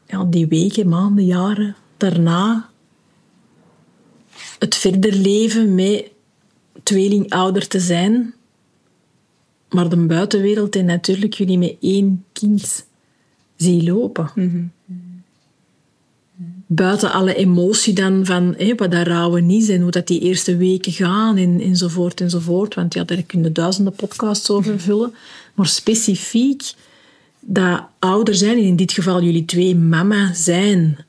ja, die weken, maanden, jaren daarna. Het verder leven met tweelingouder te zijn. Maar de buitenwereld en natuurlijk jullie met één kind zie lopen. Buiten alle emotie dan van wat dat rouwen is en hoe dat die eerste weken gaan en, enzovoort enzovoort. Want ja, daar kun je duizenden podcasts over vullen. Maar specifiek dat ouder zijn, en in dit geval jullie twee mama zijn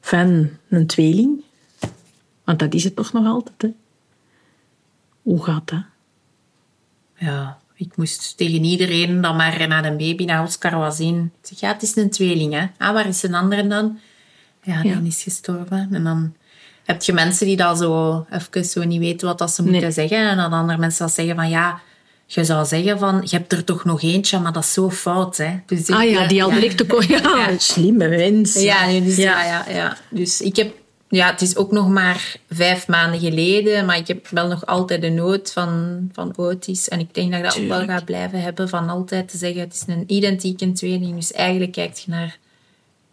van een tweeling? Want dat is het toch nog altijd, hè? Hoe gaat dat? Ja, ik moest tegen iedereen dan maar naar een baby naar Oscar was zien. Ik zeg, ja, het is een tweeling, hè. Ah, waar is een andere dan? Ja, die Ja. is gestorven. En dan heb je mensen die dat zo even zo niet weten wat dat ze moeten Nee. zeggen. En dan andere mensen dat zeggen van, ja, je zou zeggen van, je hebt er toch nog eentje, maar dat is zo fout, hè. Dus ik, Ah ja, die al ja. direct ook... (laughs) Ja, Ja. slimme mens. Ja, nee, dus, Ja. ja. Ja, ja, Dus ik heb... Ja, het is ook nog maar vijf maanden geleden, maar ik heb wel nog altijd de nood van, van Otis. En ik denk dat ik dat ook wel ga blijven hebben, van altijd te zeggen, het is een identieke tweeling. Dus eigenlijk kijk je naar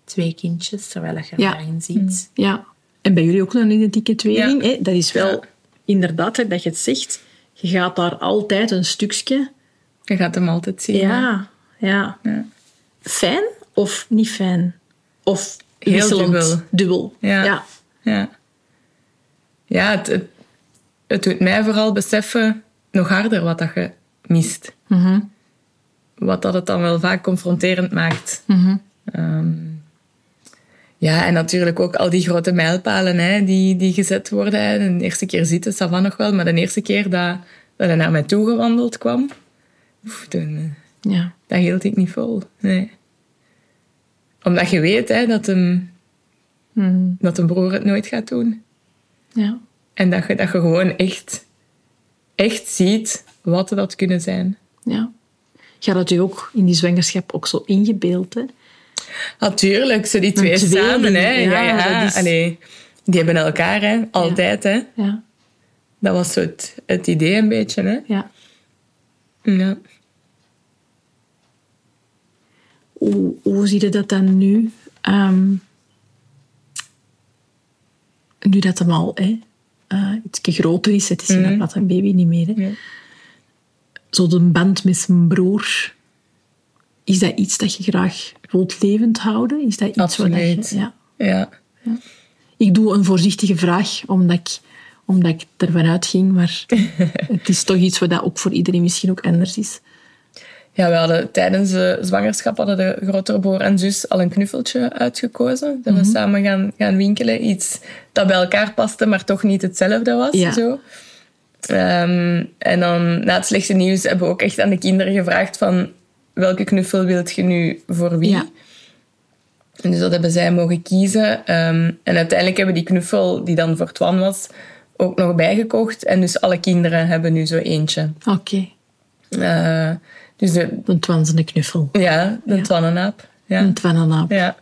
twee kindjes, terwijl je Ja. daarin ziet. Ja. En bij jullie ook een identieke tweeling. Hè? Dat is wel inderdaad, hè, dat je het zegt, je gaat daar altijd een stukje... Je gaat hem altijd zien. Ja, ja. Ja. Fijn of niet fijn? Of Heel wisselend? dubbel. Dubbel. Ja. ja. Ja, ja het, het, het doet mij vooral beseffen nog harder wat dat je mist. Mhm. Wat dat het dan wel vaak confronterend maakt. Mhm. Ehm, ja, en natuurlijk ook al die grote mijlpalen hè, die, die gezet worden. Hè. De eerste keer zitten, ça va nog wel. Maar de eerste keer dat, dat hij naar mij toe gewandeld kwam, oef, toen, eh, Ja. dat hield ik niet vol. Nee. Omdat je weet hè, dat, een, Mhm. dat een broer het nooit gaat doen. ja. En dat je, dat je gewoon echt, echt ziet wat dat kunnen zijn. Ja. Je had het je ook in die zwangerschap ook zo ingebeeld, hè? Natuurlijk, zo die twee samen. Hè. Ja, ja, is- Allee, die hebben elkaar, hè. altijd. Hè. Ja. Dat was zo het, het idee een beetje. Hè. ja. Ja. Hoe, hoe zie je dat dan nu? Ehm, nu dat hem al hè, eh, iets groter is, het is Mhm. inderdaad een baby niet meer. Hè. Ja. Zo de band met zijn broer. Is dat iets dat je graag wilt levend houden? Is dat iets Absoluut. je, ja. Ja. Ik doe een voorzichtige vraag, omdat ik, omdat ik ervan uitging. Maar (laughs) het is toch iets wat dat ook voor iedereen misschien ook anders is. ja, we hadden tijdens de zwangerschap hadden de grotere broer en zus al een knuffeltje uitgekozen. Dat we samen gaan, gaan winkelen. Iets dat bij elkaar paste, maar toch niet hetzelfde was. Ja. Zo. Ehm, en dan na het slechte nieuws hebben we ook echt aan de kinderen gevraagd van welke knuffel wilt je nu voor wie? Ja. En dus dat hebben zij mogen kiezen. Ehm, en uiteindelijk hebben die knuffel, die dan voor Twan was, ook nog bijgekocht. En dus alle kinderen hebben nu zo eentje. Oké, Eh, dus de, een knuffel. ja, de Ja. Twannenaap. Ja. Een twannenaap. ja.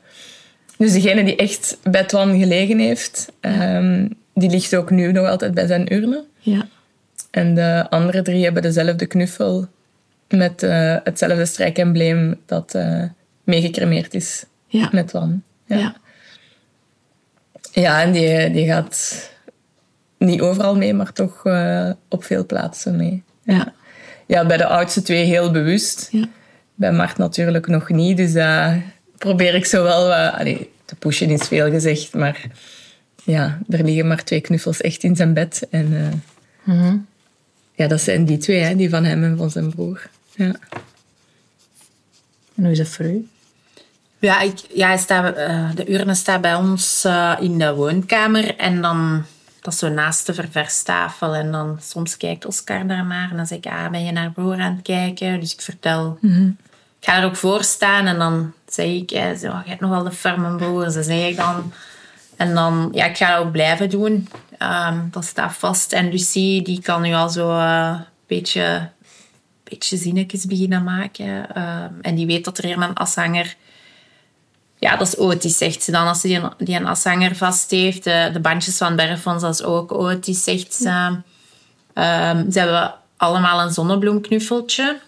Dus degene die echt bij Twan gelegen heeft, ehm, die ligt ook nu nog altijd bij zijn urne. Ja. En de andere drie hebben dezelfde knuffel met eh, hetzelfde strijkembleem dat eh meegecremeerd is Ja. met Twan. Ja. Ja. Ja, en die, die gaat niet overal mee, maar toch eh, op veel plaatsen mee. Ja. Ja, bij de oudste twee heel bewust. Ja. Bij Mart natuurlijk nog niet. Dus dat probeer ik zo wel wat... Allee, te pushen is veel gezegd, maar... Ja, er liggen maar twee knuffels echt in zijn bed. En Mhm. ja, dat zijn die twee, hè, die van hem en van zijn broer. Ja. En hoe is dat voor u? Ja, ik, ja staat, eh, de urne staat bij ons eh, in de woonkamer. En dan, dat is zo naast de ververstafel. En dan soms kijkt Oscar daarnaar. En dan zeg ik, ah, ben je naar broer aan het kijken? Dus ik vertel... Ik ga er ook voor staan. En dan zeg ik, eh, zo, je hebt nogal de ferme broer. Zo zeg ik dan. En dan, ja, ik ga dat ook blijven doen. Ehm, dat staat vast. En Lucie, die kan nu al zo eh, een beetje, beetje zinnetjes beginnen maken. Ehm, en die weet dat er hier een ashanger... Ja, dat is Otis, zegt ze dan. Als ze die een, die een ashanger vast heeft. De, de bandjes van Berfons, dat is ook Otis, zegt ze. Ehm, ze hebben allemaal een zonnebloemknuffeltje.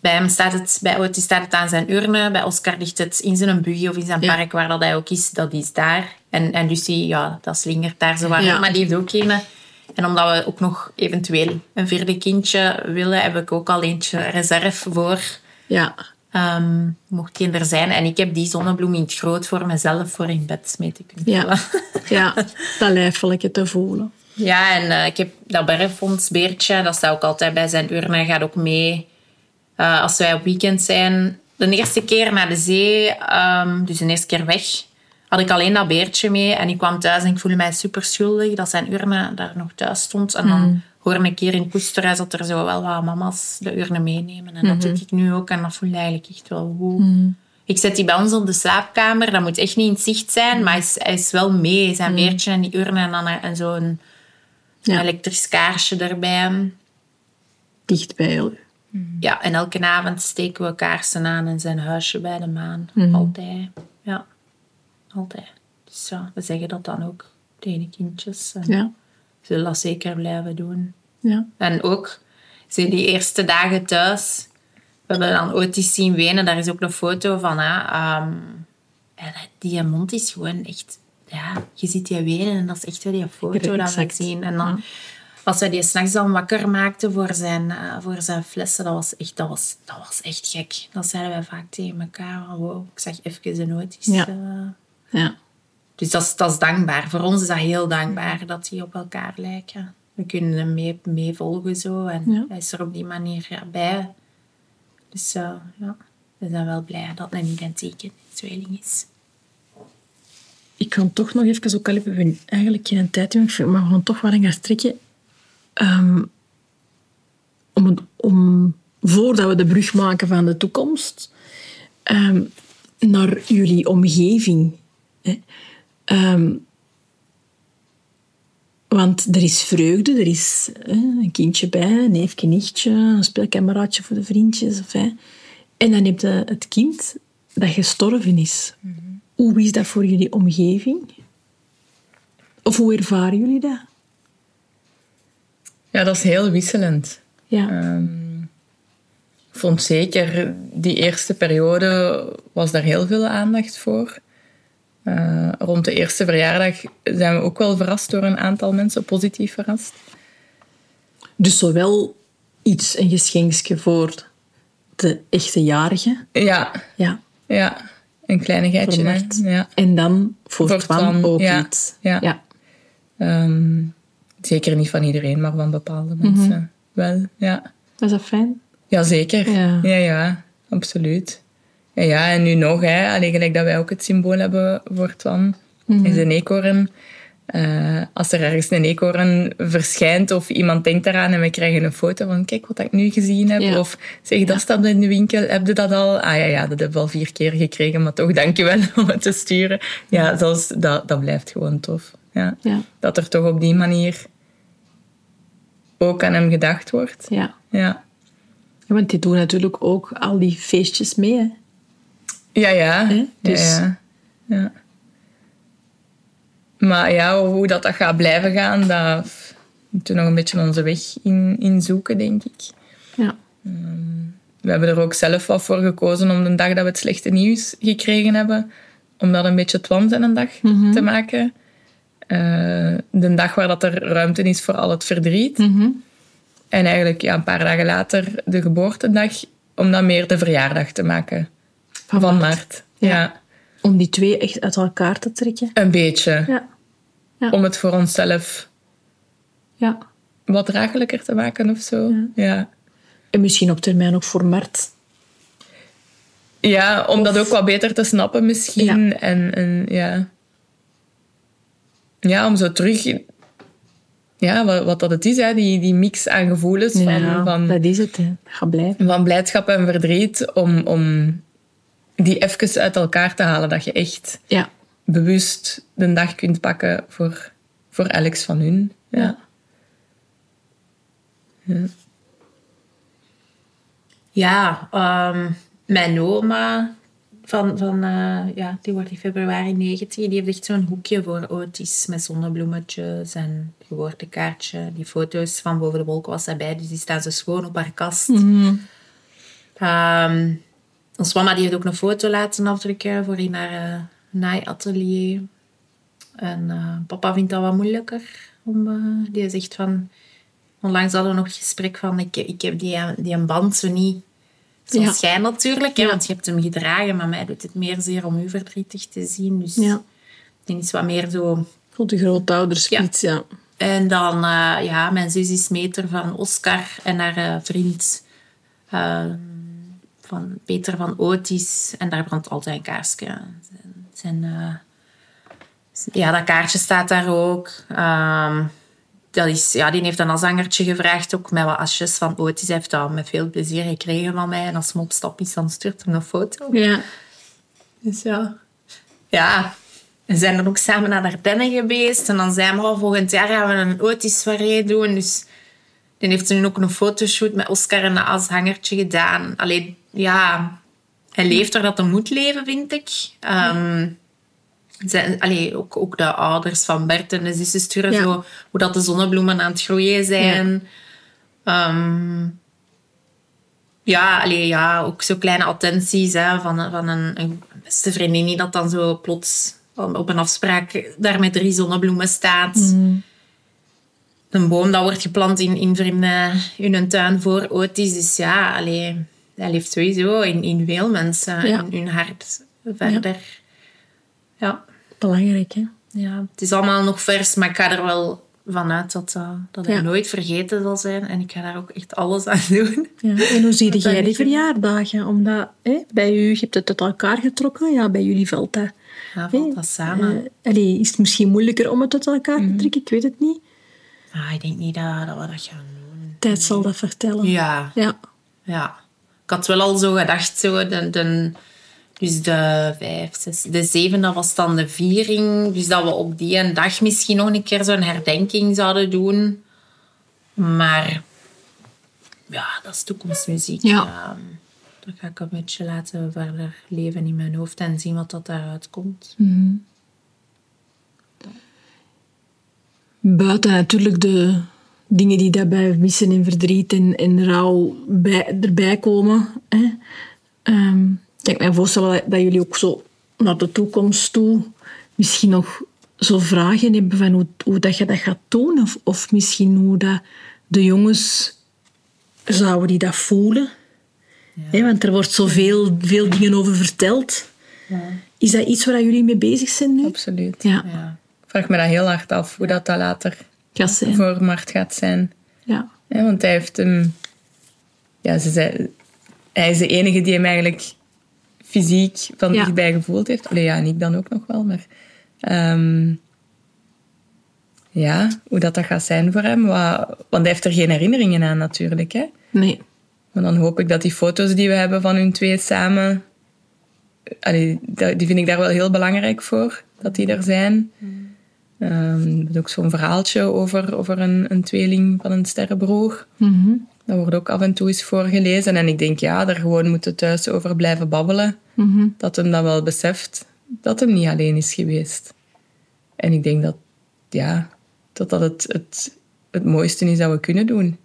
Bij hem staat het, bij Otis staat het aan zijn urne. Bij Oscar ligt het in zijn buggy of in zijn Ja. park, waar dat hij ook is. Dat is daar. En, en Lucie, ja, dat slingert daar zo waar Ja. Maar die heeft ook geen. En omdat we ook nog eventueel een vierde kindje willen, heb ik ook al eentje reserve voor. Ja. Ehm, mocht die er zijn. En ik heb die zonnebloem in het groot voor mezelf voor in bed mee te kunnen Ja. vullen. Ja. (laughs) Dat lijfelijke te voelen. Ja, en eh, ik heb dat bergfondsbeertje, dat staat ook altijd bij zijn urne. Gaat ook mee eh, als wij op weekend zijn. De eerste keer naar de zee, ehm, dus de eerste keer weg, had ik alleen dat beertje mee. En ik kwam thuis en ik voelde mij super schuldig dat zijn urne daar nog thuis stond. En dan hoorde ik keer in het koesterhuis dat er zo wel wat mama's de urne meenemen. En dat doe ik nu ook. En dat voelde eigenlijk echt wel goed. Ik zet die bij ons op de slaapkamer. Dat moet echt niet in het zicht zijn, maar hij is, hij is wel mee. Zijn beertje en die urne en dan en zo'n Ja. elektrisch kaarsje erbij. Dicht bij jou. Ja, en elke avond steken we kaarsen aan in zijn huisje bij de maan. Mhm. Altijd. Ja, altijd. Dus ja, we zeggen dat dan ook tegen de kindjes. En Ja. Zullen dat zeker blijven doen. Ja. En ook, ze die eerste dagen thuis, we hebben dan Otis zien wenen. Daar is ook een foto van. Hè. Ehm, en die mond is gewoon echt... Ja, je ziet die wenen en dat is echt wel die foto dat we zien. En dan, als wij die s'nachts dan wakker maakten voor zijn, eh, voor zijn flessen, dat was, echt, dat, was, dat was echt gek. Dat zeiden wij vaak tegen elkaar. Van, wow, ik zag even een Otis. Ja. Ja. Dus dat is, dat is dankbaar. Voor ons is dat heel dankbaar dat die op elkaar lijken. We kunnen hem mee, meevolgen zo. En Ja. hij is er op die manier ja, bij. Dus eh, ja, we zijn wel blij dat het een identieke tweeling is. Ik kan toch nog even, ook al hebben we eigenlijk geen tijd meer, maar we gaan toch wat gaan strekken. Ehm, om, het- om, voordat we de brug maken van de toekomst, ehm, naar jullie omgeving. Ehm, want er is vreugde, er is hè, een kindje bij, een neefje, nichtje, een speelkameraadje voor de vriendjes. Of, hè. En dan heb je het kind dat gestorven is. Hoe is dat voor jullie omgeving? Of hoe ervaren jullie dat? Ja, dat is heel wisselend. Ja. Ehm, ik vond zeker die eerste periode was daar heel veel aandacht voor. Eh, rond de eerste verjaardag zijn we ook wel verrast door een aantal mensen, positief verrast. Dus zowel iets, een geschenkje voor de echte jarige. Ja, Ja. ja een kleinigheidje. Mart. Ja. En dan voor, Voor Twan, ook ja. iets. Ja. ja. Ehm, zeker niet van iedereen, maar van bepaalde mensen wel. Ja. Was dat fijn? Jazeker. Ja. Ja. ja, absoluut. Ja, ja, en nu nog, hè. Alleen gelijk dat wij ook het symbool hebben voor Twan, is een eekhoorn. Eh, als er ergens een eekhoorn verschijnt of iemand denkt eraan en we krijgen een foto van kijk wat ik nu gezien heb. Ja. Of zeg, dat staat in de winkel, heb je dat al? Ah ja, ja, dat hebben we al vier keer gekregen, maar toch dankjewel (laughs) om het te sturen. Ja, is- dat, dat blijft gewoon tof. Ja. Ja. Dat er toch op die manier ook aan hem gedacht wordt. ja. Ja. Ja, Want die doen natuurlijk ook al die feestjes mee. Hè? Ja, ja. Hè? Dus- ja, ja. ja. Maar ja, hoe dat, dat gaat blijven gaan, dat moeten we nog een beetje onze weg in, in zoeken, denk ik. Ja. We hebben er ook zelf wat voor gekozen om de dag dat we het slechte nieuws gekregen hebben, om dat een beetje Twan zijn een dag te maken. Eh, de dag waar dat er ruimte is voor al het verdriet. En eigenlijk ja, een paar dagen later de geboortedag, om dat meer de verjaardag te maken Van van Mart. Maart. ja. Om die twee echt uit elkaar te trekken. Een beetje. Ja. Ja. Om het voor onszelf ja. wat draaglijker te maken of zo. Ja, ja. En misschien op termijn ook voor Mart. om dat ook wat beter te snappen misschien. Ja. En, en ja. Ja, om zo terug... Ja, wat, wat dat het is, hè, die, die mix aan gevoelens van, ja, van, dat is het. Hè. Gaat blijven. van blijdschap en verdriet. Om, om die even uit elkaar te halen. Dat je echt Ja. bewust de dag kunt pakken voor, voor Alex van hun. Ja. Ja. Ja, ehm, mijn oma, van, van, eh, ja, die wordt in februari 90, die heeft echt zo'n hoekje voor Otis met zonnebloemetjes en geboortekaartje. Die foto's van boven de wolken was daarbij, dus die staan zo schoon op haar kast. Ehm, ons mama die heeft ook een foto laten afdrukken voor in haar eh, naaiatelier. En eh, papa vindt dat wat moeilijker. Om, eh, die zegt van... Onlangs hadden we nog het gesprek van... Ik, ik heb die, die een band zo niet... Zoals Ja. jij natuurlijk, hè, Ja. want je hebt hem gedragen. Maar mij doet het meer zeer om u verdrietig te zien. Dus Ja. die is wat meer zo... Voor de grootouderspits, ja. En dan, eh, ja, mijn zus is meter van Oscar en haar vriend van Peter van Otis. En daar brandt altijd een kaarsje. Zijn, zijn, eh, ja, dat kaartje staat daar ook. Ehm, dat is, ja, die heeft dan als zangertje gevraagd, ook met wat asjes van Otis. Hij heeft dat met veel plezier gekregen van mij. En als hem op stap is, dan stuurt hij een foto. Ja. Dus ja. Ja. We zijn dan ook samen naar Ardennen geweest. En dan zijn we al volgend jaar gaan we een Otis soirée doen. Dus dan heeft ze nu ook een fotoshoot met Oscar en als hangertje gedaan. Alleen, ja... Hij leeft er dat hij moet leven, vind ik. Ehm, zijn, allee, ook, ook de ouders van Bert en de zussen sturen Ja. zo hoe dat de zonnebloemen aan het groeien zijn. Ehm, ja, allee, ja, ook zo kleine attenties hè, van, van een, een beste vriendin die dat dan zo plots op een afspraak daar met drie zonnebloemen staat. Een boom dat wordt geplant in, in vrienden in hun tuin voor Otis. Dus ja, allee, dat leeft sowieso in, in veel mensen, Ja. in hun hart verder. Ja. Belangrijk, hè? Ja, het is allemaal nog vers, maar ik ga er wel vanuit dat, dat, dat het Ja. nooit vergeten zal zijn. En ik ga daar ook echt alles aan doen. Ja. En hoe zie (laughs) jij die verjaardagen? Omdat hè, bij u, je hebt het uit elkaar getrokken. Ja, bij jullie valt dat. Ja, valt dat samen. Eh, allee, is het misschien moeilijker om het uit elkaar te trekken? Ik weet het niet. Ah, ik denk niet dat, dat we dat gaan doen. Tijd zal dat vertellen. Ja, Ja. ja. Ik had wel al zo gedacht, zo, de, de, dus de vijf, zes, de zeven, dat was dan de viering. Dus dat we op die een dag misschien nog een keer zo'n herdenking zouden doen. Maar ja, dat is toekomstmuziek. Ja. Ehm, dat ga ik een beetje laten verder leven in mijn hoofd en zien wat dat daaruit komt. Buiten natuurlijk de dingen die daarbij missen en verdriet en, en rouw bij, erbij komen. Hè. Ehm, ik kan me voorstellen dat jullie ook zo naar de toekomst toe misschien nog zo vragen hebben van hoe, hoe dat je dat gaat doen. Of, of misschien hoe dat de jongens zouden die dat voelen. Hè, want er wordt zoveel veel dingen over verteld. Is dat iets waar jullie mee bezig zijn nu? Absoluut. Ja, Ja. Ik vraag me dat heel hard af, hoe dat, dat later gaat zijn. voor Mart gaat zijn. Ja. Ja, want hij heeft hem... Ja, ze zei, hij is de enige die hem eigenlijk fysiek van Ja. dichtbij gevoeld heeft. Allee, ja, en ik dan ook nog wel, maar... ehm, ja, hoe dat, dat gaat zijn voor hem. Wat, want hij heeft er geen herinneringen aan natuurlijk. Hè? Nee. Maar dan hoop ik dat die foto's die we hebben van hun twee samen... Allee, die vind ik daar wel heel belangrijk voor, dat die er zijn. Ehm, er is ook zo'n verhaaltje over, over een, een tweeling van een sterrenbroer. Mhm. Dat wordt ook af en toe eens voorgelezen. En ik denk, ja, daar gewoon moeten thuis over blijven babbelen. Mhm. Dat hem dan wel beseft dat hem niet alleen is geweest. En ik denk dat, ja, dat dat het, het, het mooiste is dat we kunnen doen.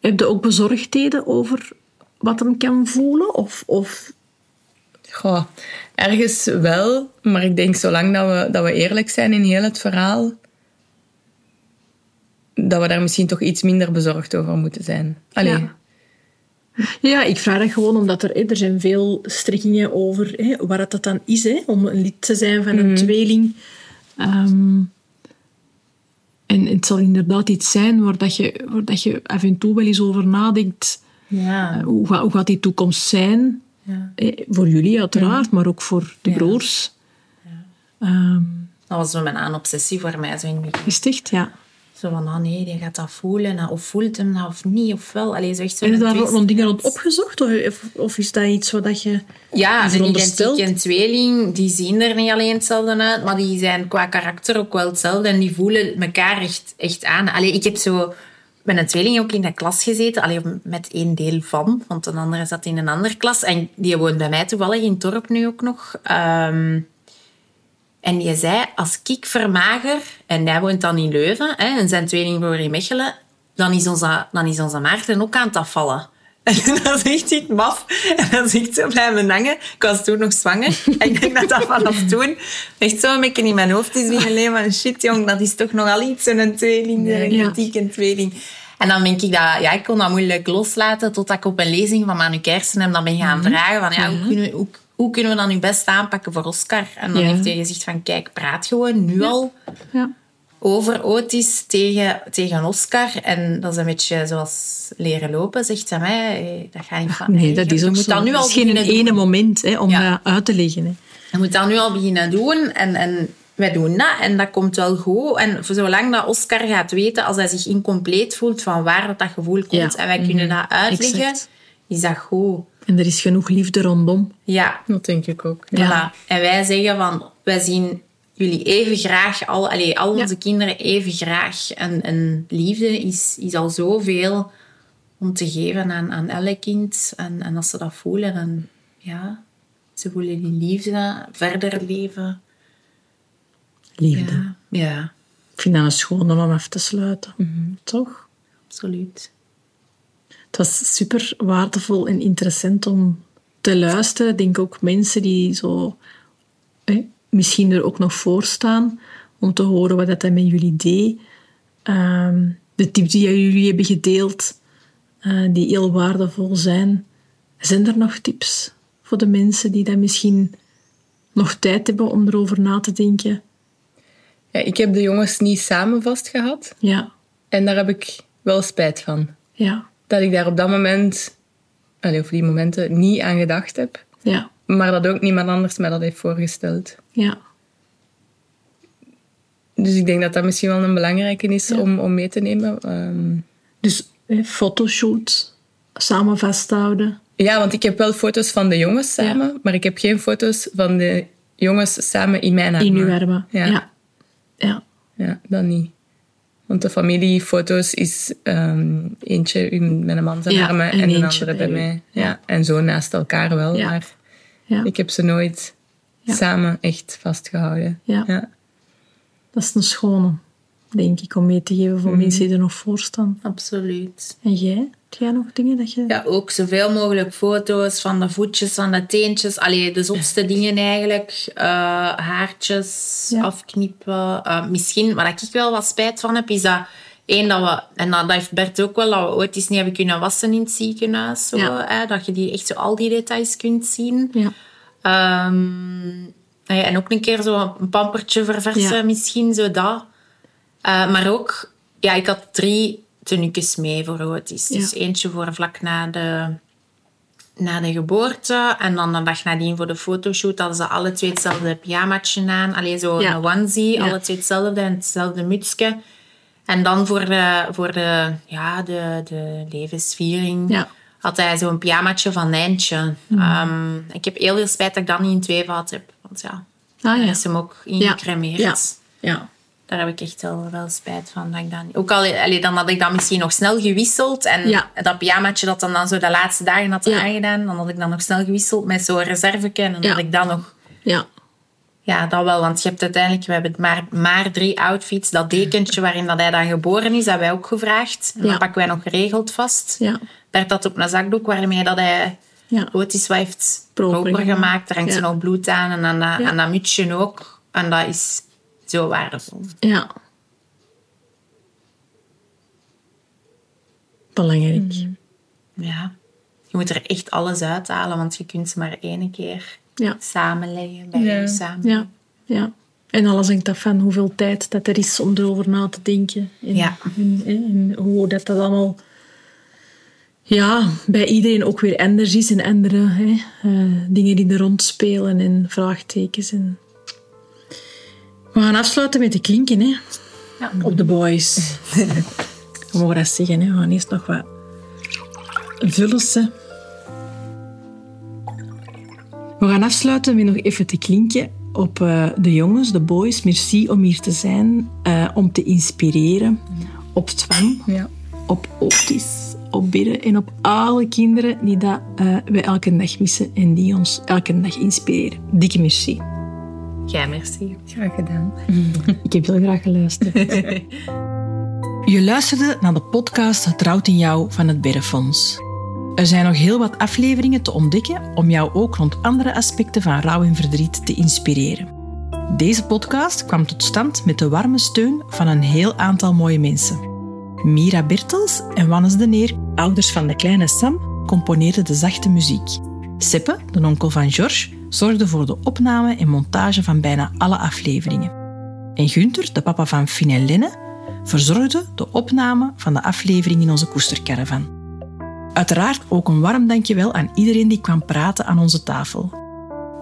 Heb je ook bezorgdheden over wat hem kan voelen? Of, of Goh, ergens wel, maar ik denk zolang dat we, dat we eerlijk zijn in heel het verhaal, dat we daar misschien toch iets minder bezorgd over moeten zijn. Allee, Ja. Ja, ik vraag dat gewoon omdat er, er zijn veel strekkingen over hè, waar het dat dan is hè, om een lid te zijn van een tweeling. Ehm, en het zal inderdaad iets zijn waar, dat je, waar dat je af en toe wel eens over nadenkt. Ja. Eh, Hoe, hoe gaat die toekomst zijn? Ja. Eh, voor jullie uiteraard, maar ook voor de Ja. broers. Ehm, Dat was zo mijn aan obsessie voor mij. Zo in echt, ja. Zo van, oh nee, die gaat dat voelen. nou, Of voelt hem dat of niet, of wel. Allee, zo echt zo Heb je een daar twist. nog dingen rond opgezocht? Of, of, is dat iets wat je... Ja, een verondersteld? identiek en tweeling, die zien er niet alleen hetzelfde uit, maar die zijn qua karakter ook wel hetzelfde en die voelen elkaar echt, echt aan. Allee, ik heb zo met een tweeling ook in de klas gezeten, allee, met één deel van, want een andere zat in een andere klas en die woont bij mij toevallig in het dorp nu ook nog. Ehm, en die zei, als ik vermager, en hij woont dan in Leuven, hè, en zijn tweelingbroer in Mechelen, dan is onze, dan is onze Maarten ook aan het afvallen. En (laughs) dan zegt hij maf. En dan zegt ze blijven hangen. Ik was toen nog zwanger. (laughs) En ik denk dat dat vanaf toen echt zo een beetje in mijn hoofd is alleen van shit jong, dat is toch nogal iets, zo'n tweeling, Ja. een kritieke tweeling. En dan denk ik dat, ja, ik kon dat moeilijk loslaten totdat ik op een lezing van Manu Kersen hem dan ben gaan vragen van, ja, hoe, kunnen we, hoe, hoe kunnen we dat nu best aanpakken voor Oscar? En dan Ja. heeft hij gezegd van, kijk, praat gewoon nu al Ja. Over Otis tegen, tegen Oscar. En dat is een beetje zoals leren lopen, zegt hij mij. Eh, Dat gaat niet van Nee, dat Je is ook moet zo. dat nu al Het is geen beginnen ene moment hè, om Ja. dat uit te leggen. Hè. Je moet dat nu al beginnen doen. En, en wij doen dat en dat komt wel goed. En voor zolang dat Oscar gaat weten, als hij zich incompleet voelt, van waar dat, dat gevoel komt, Ja. en wij kunnen dat uitleggen, Exact. is dat goed. En er is genoeg liefde rondom. Ja, Dat denk ik ook. Ja. Voilà. En wij zeggen van, wij zien jullie even graag, al, allee, al onze kinderen even graag. En, en liefde is, is al zoveel om te geven aan, aan elk kind. En, en als ze dat voelen, dan ja, ze voelen die liefde verder leven. Liefde. Ja, ja Ik vind dat een schone om af te sluiten. Toch? absoluut. Het was super waardevol en interessant om te luisteren. Ik denk ook mensen die zo hè, misschien er ook nog voor staan om te horen wat dat met jullie deed. Ehm, de tips die jullie hebben gedeeld, eh, die heel waardevol zijn. Zijn er nog tips voor de mensen die dat misschien nog tijd hebben om erover na te denken? Ja, ik heb de jongens niet samen vastgehad. Ja, En daar heb ik wel spijt van. ja, Dat ik daar op dat moment, allee, of die momenten, niet aan gedacht heb. ja, Maar dat ook niemand anders mij dat heeft voorgesteld. Ja. Dus ik denk dat dat misschien wel een belangrijke is Ja. om, om mee te nemen. Ehm, Dus hè, fotoshoot, samen vasthouden. ja, want ik heb wel foto's van de jongens samen, maar ik heb geen foto's van de jongens samen in mijn armen. In uw armen. Ja. Ja. ja. Ja, dat niet. Want de familiefoto's is ehm, eentje in mijn man zijn Ja, armen en en, een andere bij bij mij. Ja. En zo naast elkaar wel, maar ik heb ze nooit Ja. samen echt vastgehouden. Ja. Ja. Dat is een schone, denk ik, om mee te geven voor mensen die er nog voor staan. Absoluut. En jij? Heb jij nog dingen dat je... Ja, ook zoveel mogelijk foto's van de voetjes, van de teentjes. Allee, de zotste (laughs) dingen eigenlijk. Eh, haartjes Ja. afknippen. Eh, misschien, waar ik wel wat spijt van heb, is dat... één, dat we... En dat, dat heeft Bert ook wel, dat we ooit eens niet hebben kunnen wassen in het ziekenhuis. Zo, Ja. hè, dat je die, echt zo al die details kunt zien. Ja. Ehm, ja, en ook een keer zo een pampertje verversen, Ja. misschien, zo dat. Eh, maar ook, ja, ik had drie tenuukjes mee voor Otis. Dus Ja. eentje voor vlak na de, na de geboorte. En dan de dag nadien voor de fotoshoot hadden ze alle twee hetzelfde pyjamaatje aan. Alleen zo Ja. een onesie, alle twee hetzelfde en hetzelfde mutsje. En dan voor de, voor de, ja, de, de levensviering. Had hij zo'n pyjamaatje van Nijntje. Ehm, ik heb heel veel spijt dat ik dat niet in twee gehad heb. Want ja, Ah ja. is hem ook Ja. ingecremeerd. Ja. Ja. Daar heb ik echt wel, wel spijt van. Dat ik dat niet- Ook al allee, dan had ik dat misschien nog snel gewisseld. En Ja. dat pyjamaatje dat dan, dan zo de laatste dagen had Ja. aangedaan, dan had ik dat nog snel gewisseld met zo'n reserveke. En dan Ja. had ik dat nog... Ja. Dat wel. Want je hebt uiteindelijk... We hebben maar, maar drie outfits. Dat dekentje waarin dat hij dan geboren is, hebben wij ook gevraagd. En Ja. dat pakken wij nog geregeld vast. Ja. Bert had op een zakdoek waarmee dat hij Ja. Otis wat heeft Proper gemaakt. Daar hangt Ja. ze nog bloed aan. En aan dat, aan dat mutsje ook. En dat is zo waardevol. Ja. Belangrijk. Ja. Je moet er echt alles uithalen, want je kunt ze maar één keer Ja. samenleggen bij Ja. samen. Ja. Ja. En alles hangt af van hoeveel tijd dat er is om erover na te denken. En, Ja. en, en hoe dat, dat allemaal... Ja, bij iedereen ook weer anders is en andere hè, eh, dingen die er rondspelen en vraagtekens. En... We gaan afsluiten met de klinken, hè. Ja. Op de boys. (laughs) We mogen dat zeggen, hè. We gaan eerst nog wat vullen. We gaan afsluiten met nog even te klinken op eh, de jongens, de boys. Merci om hier te zijn, eh, om te inspireren. Op Twan, Ja. op Otis, op Bidden en op alle kinderen die dat, eh, wij elke dag missen en die ons elke dag inspireren. Dikke merci. Jij, merci. Graag gedaan. (laughs) Ik heb heel graag geluisterd. (laughs) Je luisterde naar de podcast Het Rouwt in Jou van het Berrefonds. Er zijn nog heel wat afleveringen te ontdekken om jou ook rond andere aspecten van rouw en verdriet te inspireren. Deze podcast kwam tot stand met de warme steun van een heel aantal mooie mensen. Mira Bertels en Wannes de Neer, ouders van de kleine Sam, componeerden de zachte muziek. Seppe, de onkel van George, zorgde voor de opname en montage van bijna alle afleveringen. En Gunther, de papa van en Lenne, verzorgde de opname van de aflevering in onze koestercaravan. Uiteraard ook een warm dankjewel aan iedereen die kwam praten aan onze tafel.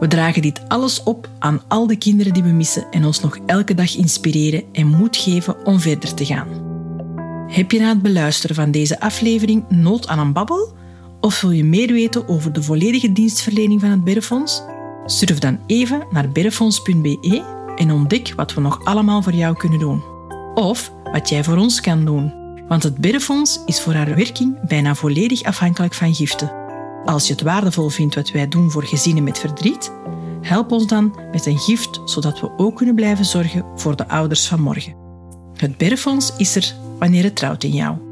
We dragen dit alles op aan al de kinderen die we missen en ons nog elke dag inspireren en moed geven om verder te gaan. Heb je na het beluisteren van deze aflevering nood aan een babbel? Of wil je meer weten over de volledige dienstverlening van het Berrefonds? Surf dan even naar berrefonds.be en ontdek wat we nog allemaal voor jou kunnen doen. Of wat jij voor ons kan doen. Want het Berrefonds is voor haar werking bijna volledig afhankelijk van giften. Als je het waardevol vindt wat wij doen voor gezinnen met verdriet, help ons dan met een gift, zodat we ook kunnen blijven zorgen voor de ouders van morgen. Het Berrefonds is er wanneer het trouwt in jou.